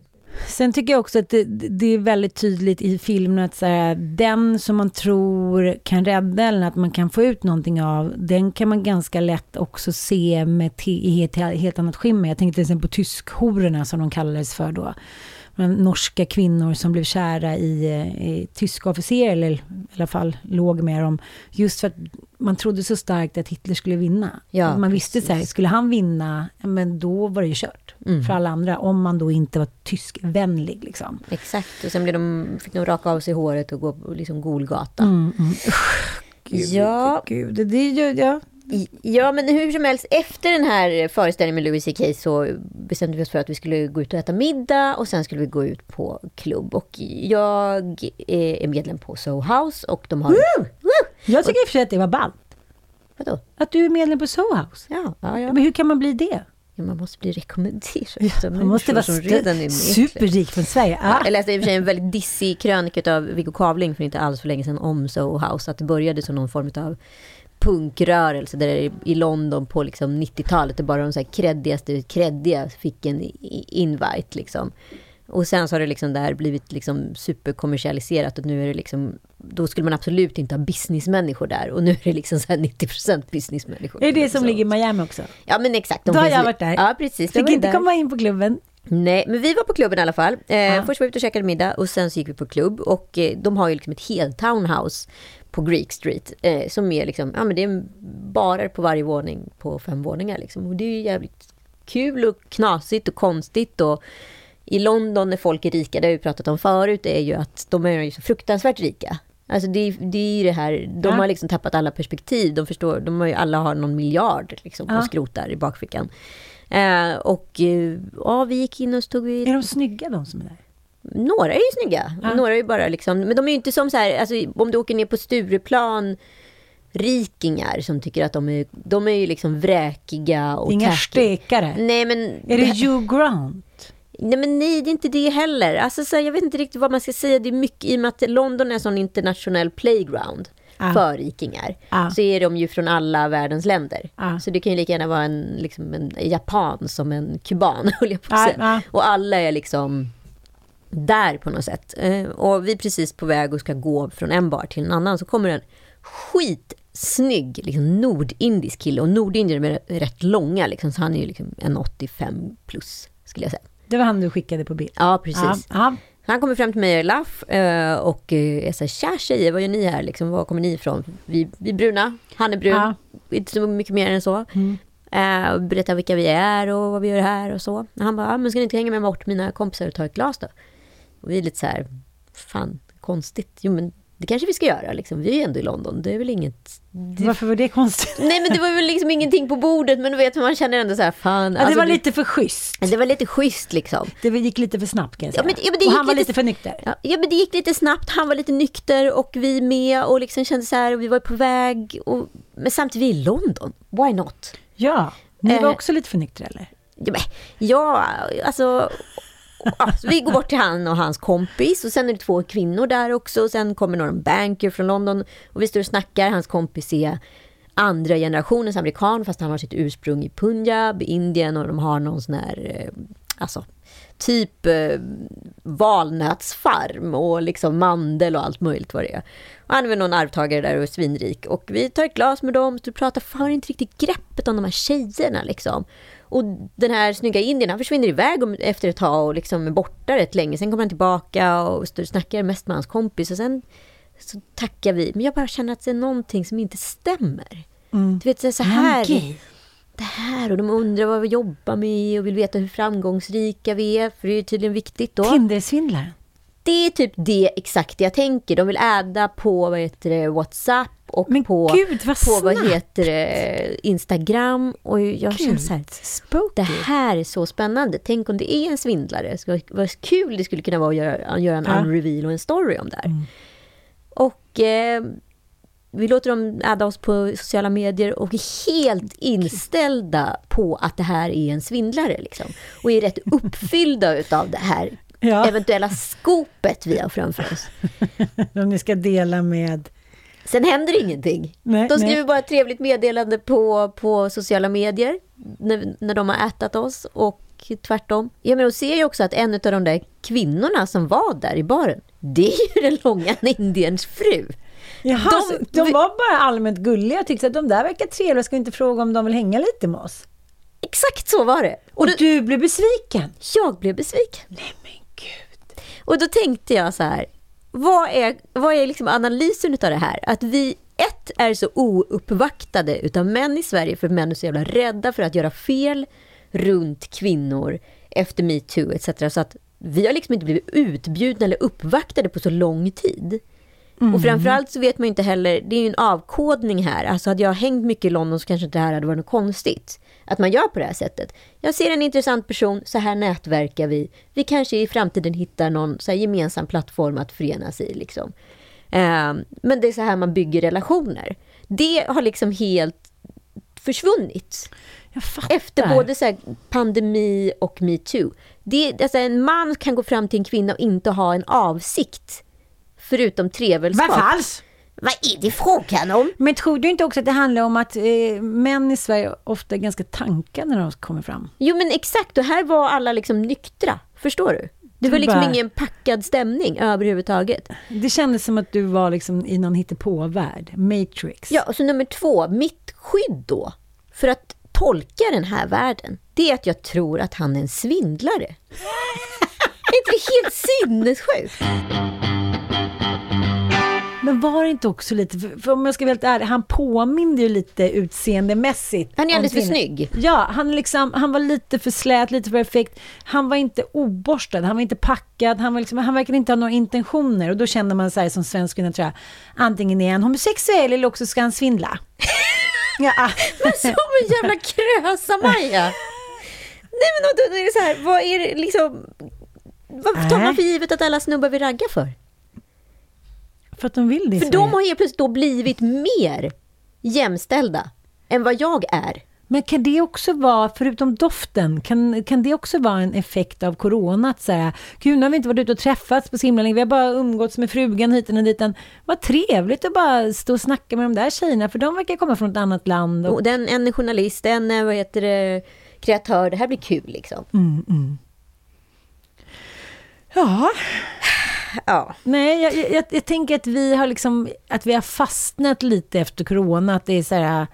Speaker 5: Sen tycker jag också att det, det är väldigt tydligt i filmen att så här, den som man tror kan rädda eller att man kan få ut någonting av, den kan man ganska lätt också se med i ett helt annat skimmer. Jag tänker till exempel på tyskhororna som de kallades för då. Men Norska kvinnor som blev kära i, eh, i tyska officerer, eller i alla fall låg med dem. Just för att man trodde så starkt att Hitler skulle vinna.
Speaker 6: Ja,
Speaker 5: man visste så här, skulle han vinna, men då var det ju kört
Speaker 6: Mm.
Speaker 5: för alla andra. Om man då inte var tyskvänlig liksom.
Speaker 6: Exakt, och sen blev de, fick de raka av sig håret och gå på liksom Golgata.
Speaker 5: Mm, mm. Gud,
Speaker 6: ja.
Speaker 5: Gud, det, det, ja.
Speaker 6: Ja, men hur som helst, efter den här föreställningen med Louis CK så bestämde vi oss för att vi skulle gå ut och äta middag och sen skulle vi gå ut på klubb. Och jag är medlem på Soho House och de har...
Speaker 5: Woo! Jag tycker i och för sig att det var ballt.
Speaker 6: Vadå?
Speaker 5: Att du är medlem på Soho House.
Speaker 6: Ja, ja, ja.
Speaker 5: Men hur kan man bli det?
Speaker 6: Ja, man måste bli rekommenderad. av
Speaker 5: Man måste vara
Speaker 6: redan
Speaker 5: superrik från Sverige.
Speaker 6: Ja,
Speaker 5: Ah.
Speaker 6: jag läste i och för sig en väldigt dissig krönika av Viggo Kavling för inte alls för länge sedan om Soho House. Att det började som någon form av punkrörelse där det i London på liksom 90-talet. Det bara de så här kreddigaste kreddiga fick en invite liksom. Och sen så har det liksom där blivit liksom superkommersialiserat och nu är det liksom, då skulle man absolut inte ha businessmänniskor där och nu är det liksom så här 90% businessmänniskor.
Speaker 5: Är det som
Speaker 6: Så-
Speaker 5: ligger i Miami också?
Speaker 6: Ja men exakt. de
Speaker 5: Då har jag varit där.
Speaker 6: Ja precis.
Speaker 5: Fick inte
Speaker 6: där.
Speaker 5: komma in på klubben.
Speaker 6: Nej, men vi var på klubben i alla fall. Eh,
Speaker 5: Ja.
Speaker 6: Först var vi ute och käkade middag och sen så gick vi på klubb. Och eh, de har ju liksom ett helt townhouse på Greek Street. Eh, som är liksom, ja men det är barer på varje våning på fem våningar liksom. Och det är ju jävligt kul och knasigt och konstigt. Och i London när folk är rika, det har vi pratat om förut, är ju att de är ju så fruktansvärt rika. Alltså det, det är ju det här, de
Speaker 5: Ja.
Speaker 6: har liksom tappat alla perspektiv. De förstår, de har ju alla har någon miljard liksom på
Speaker 5: Ja.
Speaker 6: skrot där i bakfickan. Eh, och eh, ja, vi gick in och stod vid...
Speaker 5: Är de snygga de som är där?
Speaker 6: Några är ju snygga.
Speaker 5: Ja.
Speaker 6: Några är bara liksom, men de är ju inte som så här, alltså om du åker ner på Stureplan rikingar som tycker att de är, de är ju liksom vräkiga och
Speaker 5: Inga stekare.
Speaker 6: Nej men...
Speaker 5: Är det Hugh Grant?
Speaker 6: Nej men nej, det är inte det heller. Alltså, så här, jag vet inte riktigt vad man ska säga. Det är mycket, I och med att London är en sån internationell playground
Speaker 5: Ja.
Speaker 6: för rikingar.
Speaker 5: Ja.
Speaker 6: Så är de ju från alla världens länder.
Speaker 5: Ja.
Speaker 6: Så det kan ju lika gärna vara en, liksom en japan som en kuban, höll jag på att säga. Och alla är liksom där på något sätt. Eh, Och vi är precis på väg och ska gå från en bar till en annan. Så kommer en skitsnygg liksom nordindisk kille. Och nordinder är rätt långa, liksom, så han är ju liksom en 85 plus, skulle jag säga.
Speaker 5: Det var han du skickade på bild.
Speaker 6: Ja, precis.
Speaker 5: Ja, ja.
Speaker 6: Han kommer fram till mig och Laff eh, och eh, är så här, tja tjejer, vad gör ni här? Liksom, var kommer ni ifrån? Vi, vi är bruna, han är brun,
Speaker 5: Ja.
Speaker 6: inte så mycket mer än så.
Speaker 5: Mm.
Speaker 6: Eh, och berättar vilka vi är och vad vi gör här och så. Och han bara, ah, men ska ni inte hänga med bort mina kompisar och ta ett glas då? Och vi är lite så här, fan konstigt. Jo men det kanske vi ska göra liksom. Vi är ju ändå i London, det är väl inget... Det...
Speaker 5: Varför var det konstigt?
Speaker 6: Nej men det var väl liksom ingenting på bordet men du vet man känner ändå så här, fan.
Speaker 5: Ja, det
Speaker 6: alltså,
Speaker 5: var lite för schysst.
Speaker 6: Det var lite schysst liksom.
Speaker 5: Det gick lite för snabbt kan jag säga.
Speaker 6: Ja, men, ja, men det
Speaker 5: och han var lite för nykter.
Speaker 6: Ja, ja, men det gick lite snabbt. Han var lite nykter och vi med och liksom kände så här, vi var på väg. Och, men samtidigt, vi är i London. Why not?
Speaker 5: Ja, ni var
Speaker 6: Eh,
Speaker 5: också lite för nyktra eller?
Speaker 6: Ja, men, ja alltså alltså, vi går bort till han och hans kompis och sen är det två kvinnor där också. Och sen kommer någon banker från London och vi står och snackar. Hans kompis är andra generationens amerikan fast han har sitt ursprung i Punjab, Indien och de har någon sån här, eh, alltså typ eh, valnötsfarm och liksom mandel och allt möjligt vad det är. Och han är väl någon arvtagare där och är svinrik. Och vi tar ett glas med dem, och pratar för inte riktigt greppet om de här tjejerna liksom. Och den här snygga indien, han försvinner iväg efter ett tag och liksom är borta rätt länge. Sen kommer han tillbaka och snackar mest med hans kompis och sen så tackar vi. Men jag bara känner att det är någonting som inte stämmer.
Speaker 5: Mm.
Speaker 6: Du vet, så här.
Speaker 5: Okej.
Speaker 6: Det här och de undrar vad vi jobbar med och vill veta hur framgångsrika vi är. För det är ju tydligen viktigt då.
Speaker 5: Tindersvindlare.
Speaker 6: Det är typ det exakt jag tänker. De vill äda på vad heter det, WhatsApp och på,
Speaker 5: gud, vad
Speaker 6: på vad heter det, Instagram. Och jag känner så här, det här är så spännande. Tänk om det är en svindlare. Så vad kul det skulle kunna vara att göra, göra en
Speaker 5: Ja.
Speaker 6: unreveal och en story om det här. Och eh, vi låter dem adda oss på sociala medier och är helt inställda på att det här är en svindlare. Liksom. Och är rätt uppfyllda utav det här
Speaker 5: Ja.
Speaker 6: eventuella skopet vi har framför oss.
Speaker 5: Om ni ska dela med...
Speaker 6: Sen händer ingenting.
Speaker 5: Nej,
Speaker 6: de skriver
Speaker 5: nej.
Speaker 6: bara ett trevligt meddelande på, på sociala medier när, när de har ätat oss och tvärtom. Ja, men de ser ju också att en av de där kvinnorna som var där i baren, det är ju den långa indiens fru.
Speaker 5: Jaha,
Speaker 6: De-
Speaker 5: de, var bara allmänt gulliga och tyckte att de där verkar trevliga. Ska vi inte fråga om de vill hänga lite med oss?
Speaker 6: Exakt så var det.
Speaker 5: Och, du blev besviken?
Speaker 6: Jag blev besviken.
Speaker 5: Nej men gud.
Speaker 6: Och då tänkte jag så här, vad är, vad är liksom analysen av det här? Att vi, ett, är så ouppvaktade utav män i Sverige för män är så jävla rädda för att göra fel runt kvinnor efter metoo etc. Så att vi har liksom inte blivit utbjudna eller uppvaktade på så lång tid. Och framförallt så vet man ju inte heller, det är ju en avkodning här. Alltså hade jag hängt mycket i London så kanske inte det här hade varit något konstigt. Att man gör på det här sättet. Jag ser en intressant person, så här nätverkar vi. Vi kanske i framtiden hittar någon så gemensam plattform att förenas i. Liksom. Eh, men det är så här man bygger relationer. Det har liksom helt försvunnit. Efter både så pandemi och metoo. Det, alltså en man kan gå fram till en kvinna och inte ha en avsikt. Förutom trevelskap.
Speaker 5: Varför alls?
Speaker 6: Vad är det frågan om?
Speaker 5: Men tror du inte också att det handlar om att eh, män i Sverige ofta är ganska tankade när de kommer fram?
Speaker 6: Jo men exakt, och här var alla liksom nyktra. Förstår du? Det var liksom
Speaker 5: bara-
Speaker 6: ingen packad stämning överhuvudtaget.
Speaker 5: Det kändes som att du var liksom i någon hittepåvärld. Matrix.
Speaker 6: Ja, och så nummer två, mitt skydd då, för att tolka den här världen, det är att jag tror att han är en svindlare. är inte helt sinnessjukt?
Speaker 5: Men var det inte också lite, för, om jag ska vara helt ärlig, han påminner ju lite utseendemässigt.
Speaker 6: Han är alldeles för snygg.
Speaker 5: Ja, han, liksom, han var lite för slät, lite för perfekt. Han var inte oborstad, han var inte packad, han, var liksom, han verkade inte ha några intentioner. Och då kände man här som svensk kvinna, tror jag, antingen är han homosexuell eller också ska han svindla. ja.
Speaker 6: Men som en jävla krösa-Maja. Nej men då, är det så här, vad är det liksom... Vad tar man för givet att alla snubbar vill ragga för?
Speaker 5: För att de vill det
Speaker 6: För de har helt plötsligt då blivit mer jämställda än vad jag är.
Speaker 5: Men kan det också vara, förutom doften, kan, kan det också vara en effekt av corona? Att säga, gud nu har vi inte varit ute och träffats på så himla länge, vi har bara umgåtts med frugan hit och dit. Vad trevligt att bara stå och snacka med de där tjejerna, för de verkar komma från ett annat land. Och...
Speaker 6: Och den, en är journalist, en är, vad heter det, kreatör. Det här blir kul liksom.
Speaker 5: Mm, mm. Ja.
Speaker 6: Ja.
Speaker 5: Nej, jag, jag, jag tänker att vi har liksom, att vi har fastnat lite efter corona, att det är så här,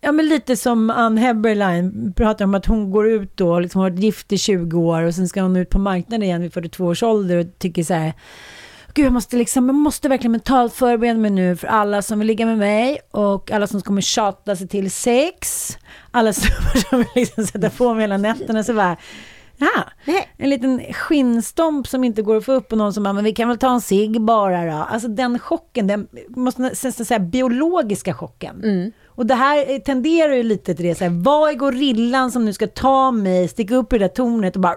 Speaker 5: ja men lite som Ann Heberlein pratar om att hon går ut då, liksom har varit gift i 20 år och sen ska hon ut på marknaden igen vid 42 års ålder och tycker så här, Gud, jag måste, liksom, jag måste verkligen mentalt förbereda mig nu för alla som vill ligga med mig och alla som kommer tjata sig till sex. Alla som, som vill liksom sätta på mig hela nätterna. Så bara, ja, en liten skinnstomp som inte går att få upp och någon som bara, men vi kan väl ta en cigg bara då. Alltså den chocken, den måste nästan säga biologiska chocken. Och det här tenderar ju lite till det, så här, vad är gorillan som nu ska ta mig, sticka upp i det där tornet och bara...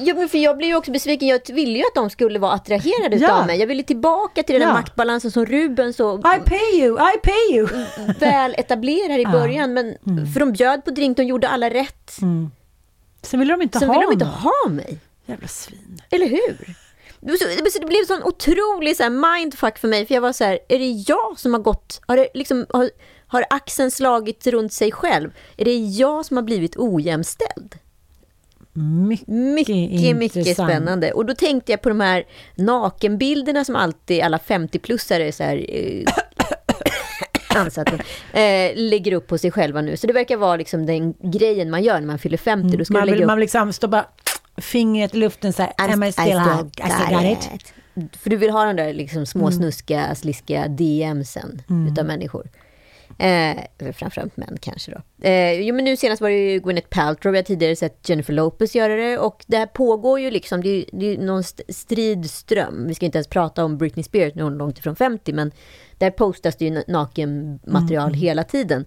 Speaker 6: Ja, men för jag blir ju också besviken. Jag ville ju att de skulle vara attraherade
Speaker 5: Ja.
Speaker 6: av mig. Jag ville tillbaka till den där
Speaker 5: Ja.
Speaker 6: maktbalansen som Ruben så
Speaker 5: I pay you, I pay you!
Speaker 6: väl etablerar i
Speaker 5: Ja.
Speaker 6: början. Men, För de bjöd på drink, de gjorde alla rätt.
Speaker 5: Sen ville de inte
Speaker 6: Sen
Speaker 5: ha
Speaker 6: ville de inte
Speaker 5: mig.
Speaker 6: ha mig.
Speaker 5: Jävla svin.
Speaker 6: Eller hur? Det så- blev en sån otrolig så här mindfuck för mig. För jag var så här, är det jag som har gått... Har, det liksom, har, har axeln slagit runt sig själv? Är det jag som har blivit ojämställd?
Speaker 5: Mycket,
Speaker 6: Mycket, mycket spännande. Och då tänkte jag på de här nakenbilderna som alltid alla 50-plussare så här, eh, ansatsen, eh, lägger upp på sig själva nu. Så det verkar vara liksom den grejen man gör när man fyller 50. Då ska
Speaker 5: Man vill,
Speaker 6: upp
Speaker 5: man vill liksom stå bara fingret i luften så här, am I still hot? I still got it.
Speaker 6: För du vill ha den där liksom små
Speaker 5: Mm.
Speaker 6: snuska, sliskiga DMsen
Speaker 5: Mm.
Speaker 6: utav människor. Eh, framförallt män kanske då. Eh, jo men nu senast var det ju Gwyneth Paltrow, vi har tidigare sett Jennifer Lopez göra det och det här pågår ju liksom, det är, ju- det är ju någon st- stridström. Vi ska inte ens prata om Britney Spears, nu är hon långt ifrån 50, men där postas det ju na- nakenmaterial
Speaker 5: Mm.
Speaker 6: hela tiden.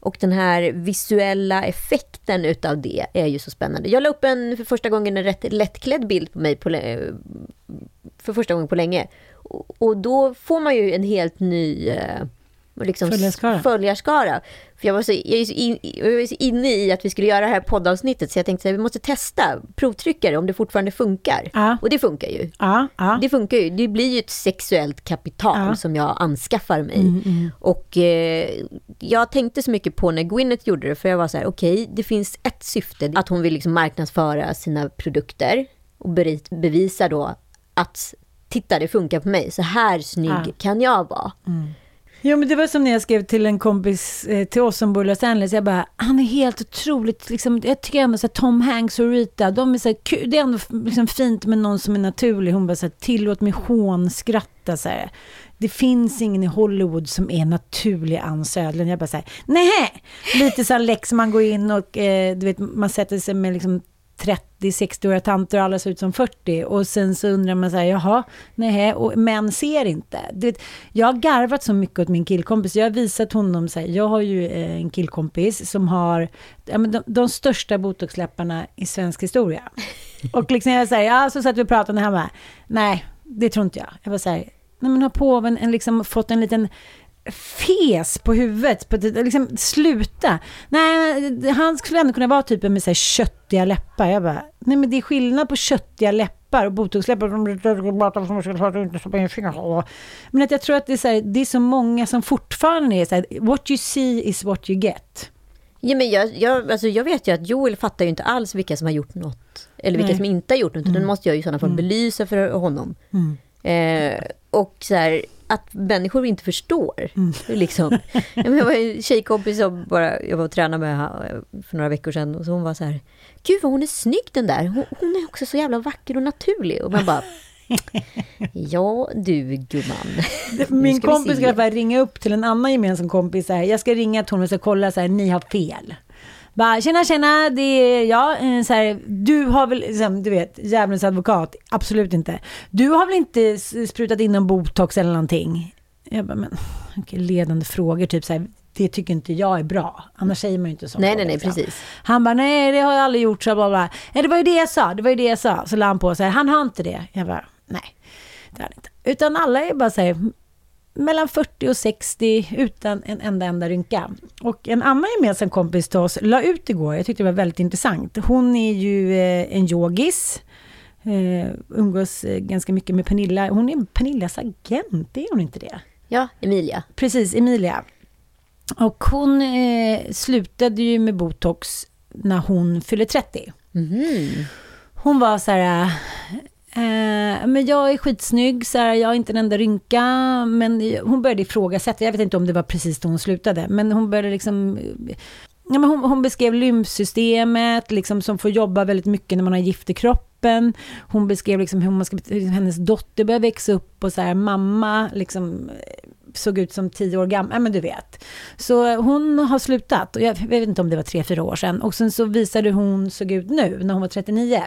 Speaker 6: Och den här visuella effekten utav det är ju så spännande. Jag la upp en, för första gången en rätt lättklädd bild på mig på, för första gången på länge. Och, och då får man ju en helt ny eh, liksom,
Speaker 5: Följarskara.
Speaker 6: följarskara. För jag var, så, jag, är så in, jag var så inne i att vi skulle göra det här poddavsnittet så jag tänkte att vi måste testa, provtrycka det om det fortfarande funkar.
Speaker 5: Ja.
Speaker 6: Och det funkar ju.
Speaker 5: Ja, ja.
Speaker 6: Det funkar ju. Det blir ju ett sexuellt kapital som jag anskaffar mig.
Speaker 5: Mm, mm.
Speaker 6: Och eh, jag tänkte så mycket på när Gwyneth gjorde det, för jag var så här, okej, det finns ett syfte, att hon vill liksom marknadsföra sina produkter och bevisa då att titta, det funkar på mig, så här snygg kan jag vara.
Speaker 5: Jo, men det var som när jag skrev till en kompis eh, till oss som bor i Los Angeles. Jag bara, han är helt otroligt, liksom, jag tycker ändå så här, Tom Hanks och Rita, de är så här, kul. det är ändå liksom fint med någon som är naturlig. Hon bara så här, tillåt mig hånskratta så här. Det finns ingen i Hollywood som är naturlig Ann Södlund. Jag bara så här, nej! Lite så här läx man går in och eh, du vet, man sätter sig med liksom 30-60-åriga tanter och alla ser ut som 40 och sen så undrar man så här, jaha, nej, och män ser inte. Du vet, jag har garvat så mycket åt min killkompis, jag har visat honom, så här, jag har ju eh, en killkompis som har ja, men de, de största botoxläpparna i svensk historia. Och liksom jag säger, ja, så satt vi och pratade och han bara, nej, det tror inte jag. Jag var så här, nej men har påven en, liksom, fått en liten fes på huvudet. På, det- liksom, sluta. Nej, han skulle ändå kunna vara typen med så här, köttiga läppar. Jag bara, nej men det är skillnad på köttiga läppar och botoxläppar. Men att jag tror att det är, så här, det är så många som fortfarande är så här, what you see is what you get.
Speaker 6: Ja, men jag, jag, alltså jag vet ju att Joel fattar ju inte alls vilka som har gjort något. Eller vilka
Speaker 5: Nej.
Speaker 6: som inte har gjort något.
Speaker 5: Mm.
Speaker 6: Den måste jag ju i sådana fall
Speaker 5: Mm.
Speaker 6: belysa för honom.
Speaker 5: Mm.
Speaker 6: Eh, och så här, att människor inte förstår. Liksom. Ja, men jag var en tjejkompis som bara, jag var och tränade med för några veckor sedan. Och så hon var så här, gud vad hon är snygg den där. Hon, hon är också så jävla vacker och naturlig. Och man bara, ja du gumman.
Speaker 5: Min kompis ska ringa upp till en annan gemensam kompis. Så här, jag ska ringa till honom och kolla så här, ni har fel. Bara, tjena, tjena, det är jag. Eh, Så här, du har väl, liksom, du vet, djävulens advokat. Absolut inte. Du har väl inte sprutat in någon botox eller någonting? Jag bara, men okej, ledande frågor, typ så här, det tycker inte jag är bra. Annars säger man ju inte så.
Speaker 6: Nej, nej, nej, precis.
Speaker 5: Han bara, nej det har jag aldrig gjort. Så bla, bla. Ja, det var ju det jag sa, det var ju det jag sa. Så la han på så här, han har inte det. Jag bara, nej, det har han inte. Utan alla är bara så här, mellan 40 och 60 utan en enda enda rynka. Och en annan gemensam kompis till oss la ut igår, jag tyckte det var väldigt intressant. Hon är ju eh, en yogis, eh, umgås eh, ganska mycket med Pernilla. Hon är Pernillas agent, är hon inte det?
Speaker 6: Ja, Emilia.
Speaker 5: Precis, Emilia. Och hon slutade ju med botox när hon fyllde 30. Hon var så här, eh, men jag är skitsnygg, så här, jag har inte en enda rynka. Men hon började ifrågasätta, jag vet inte om det var precis då hon slutade, men hon började liksom Ja, men hon, hon beskrev lymfsystemet, liksom, som får jobba väldigt mycket när man har gift i kroppen. Hon beskrev liksom hur man ska, hur hennes dotter började växa upp och så här, mamma liksom, såg ut som tio år gammal. Ja, men du vet. Så hon har slutat. Och jag vet inte om det var tre, fyra år sedan. Och sen så visade hur hon såg ut nu, när hon var 39.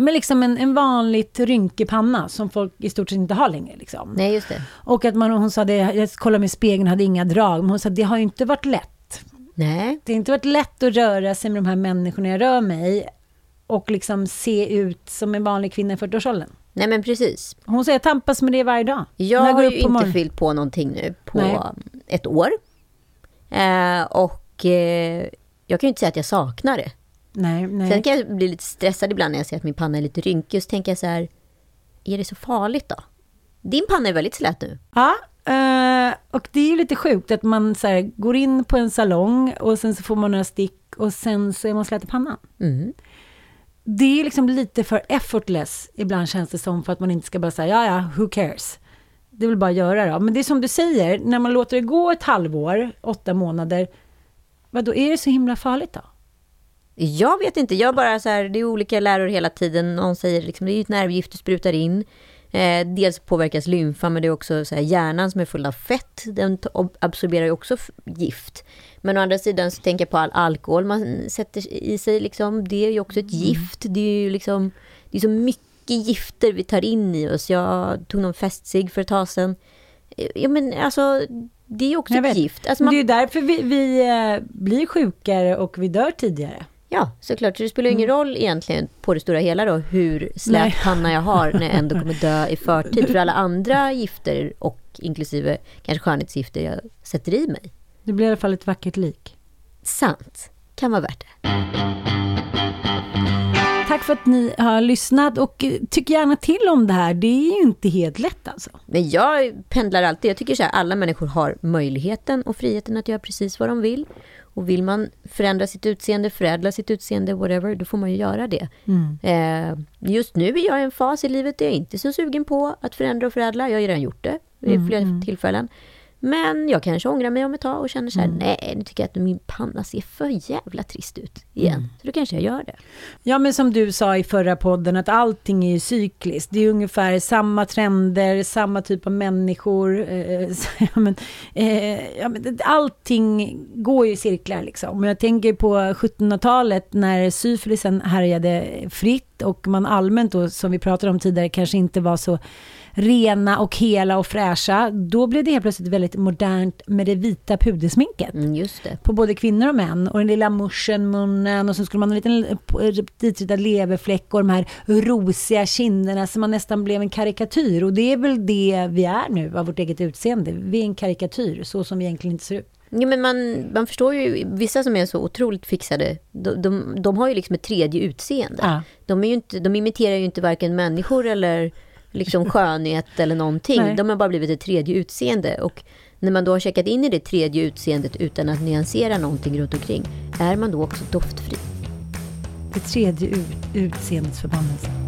Speaker 5: Med liksom en, en vanligt rynkig panna som folk i stort sett inte har längre. Liksom.
Speaker 6: Nej, just det.
Speaker 5: Och att man, hon sa det, jag kollade med spegeln, hade inga drag. Men hon sa det har ju inte varit lätt.
Speaker 6: Nej.
Speaker 5: Det har inte varit lätt att röra sig med de här människorna jag rör mig och liksom se ut som en vanlig kvinna i 40-årsåldern.
Speaker 6: Nej, men precis.
Speaker 5: Hon säger jag tampas med det varje dag.
Speaker 6: Jag
Speaker 5: går
Speaker 6: har ju inte
Speaker 5: morgonen.
Speaker 6: fyllt på någonting nu på
Speaker 5: Nej.
Speaker 6: ett år. Eh, och eh, jag kan ju inte säga att jag saknar det.
Speaker 5: Nej, nej.
Speaker 6: Sen kan jag bli lite stressad ibland när jag ser att min panna är lite rynkig. Och så tänker jag så här, är det så farligt då? Din panna är väldigt slät nu.
Speaker 5: Ja, eh, och det är ju lite sjukt att man så här, går in på en salong och sen så får man några stick och sen så är man slät i pannan.
Speaker 6: Mm.
Speaker 5: Det är liksom lite för effortless ibland känns det som för att man inte ska bara säga ja ja, who cares. Det vill bara göra då. Men det är som du säger, när man låter det gå ett halvår, åtta månader, vad då är det så himla farligt då?
Speaker 6: Jag vet inte, jag bara så här, det är olika läror hela tiden. Någon säger liksom, det är ju ett nervgift du sprutar in. Eh, dels påverkas lymfan, men det är också så här, hjärnan som är full av fett. Den absorberar ju också gift. Men å andra sidan så tänker jag på all alkohol man sätter i sig. Liksom, det är ju också ett gift. Det är ju liksom, det är så mycket gifter vi tar in i oss. Jag tog någon festsig för ett tag sedan. Eh, Ja, men alltså, det är ju också ett gift. Alltså, man,
Speaker 5: Det är ju därför vi, vi eh, blir sjukare och vi dör tidigare.
Speaker 6: Ja, såklart. Så det spelar ingen roll egentligen på det stora hela då hur slät panna jag har när jag ändå kommer dö i förtid. För alla andra gifter och inklusive kanske skönhetsgifter jag sätter i mig.
Speaker 5: Det blir i alla fall ett vackert lik.
Speaker 6: Sant. Kan vara värt det.
Speaker 5: Tack för att ni har lyssnat och eh, tyck gärna till om det här. Det är ju inte helt lätt alltså.
Speaker 6: Men jag pendlar alltid. Jag tycker så här, alla människor har möjligheten och friheten att göra precis vad de vill. Och vill man förändra sitt utseende, förädla sitt utseende, whatever, då får man ju göra det.
Speaker 5: Mm.
Speaker 6: Eh, just nu är jag i en fas i livet där jag inte är så sugen på att förändra och förädla. Jag har ju redan gjort det vid
Speaker 5: Mm,
Speaker 6: flera
Speaker 5: mm.
Speaker 6: tillfällen. Men jag kanske ångrar mig om ett tag och känner så här,
Speaker 5: Mm.
Speaker 6: nej, nu tycker jag att min panna ser för jävla trist ut igen.
Speaker 5: Mm.
Speaker 6: Så då kanske jag gör det.
Speaker 5: Ja, men som du sa i förra podden, att allting är ju cykliskt. Det är ungefär samma trender, samma typ av människor. Eh, ja, men, eh, ja, men allting går ju i cirklar liksom. Jag tänker på 1700-talet när syfilisen härjade fritt och man allmänt då, som vi pratade om tidigare, kanske inte var så rena och hela och fräscha. Då blev det helt plötsligt väldigt modernt med det vita pudersminket.
Speaker 6: Mm, just det.
Speaker 5: På både kvinnor och män. Och den lilla muschen, munnen och så skulle man ha en liten ditritad leverfläck och de här rosiga kinderna så man nästan blev en karikatyr. Och det är väl det vi är nu av vårt eget utseende. Vi är en karikatyr, så som vi egentligen inte ser ut.
Speaker 6: Ja, men man, man förstår ju, vissa som är så otroligt fixade, de, de, de har ju liksom ett tredje utseende.
Speaker 5: Ja.
Speaker 6: De, är inte, de imiterar ju inte varken människor eller liksom skönhet eller någonting.
Speaker 5: Nej.
Speaker 6: De har bara blivit ett tredje utseende. Och när man då har checkat in i det tredje utseendet utan att nyansera någonting runt omkring, är man då också doftfri?
Speaker 5: Det tredje ut, utseendets förbannelse.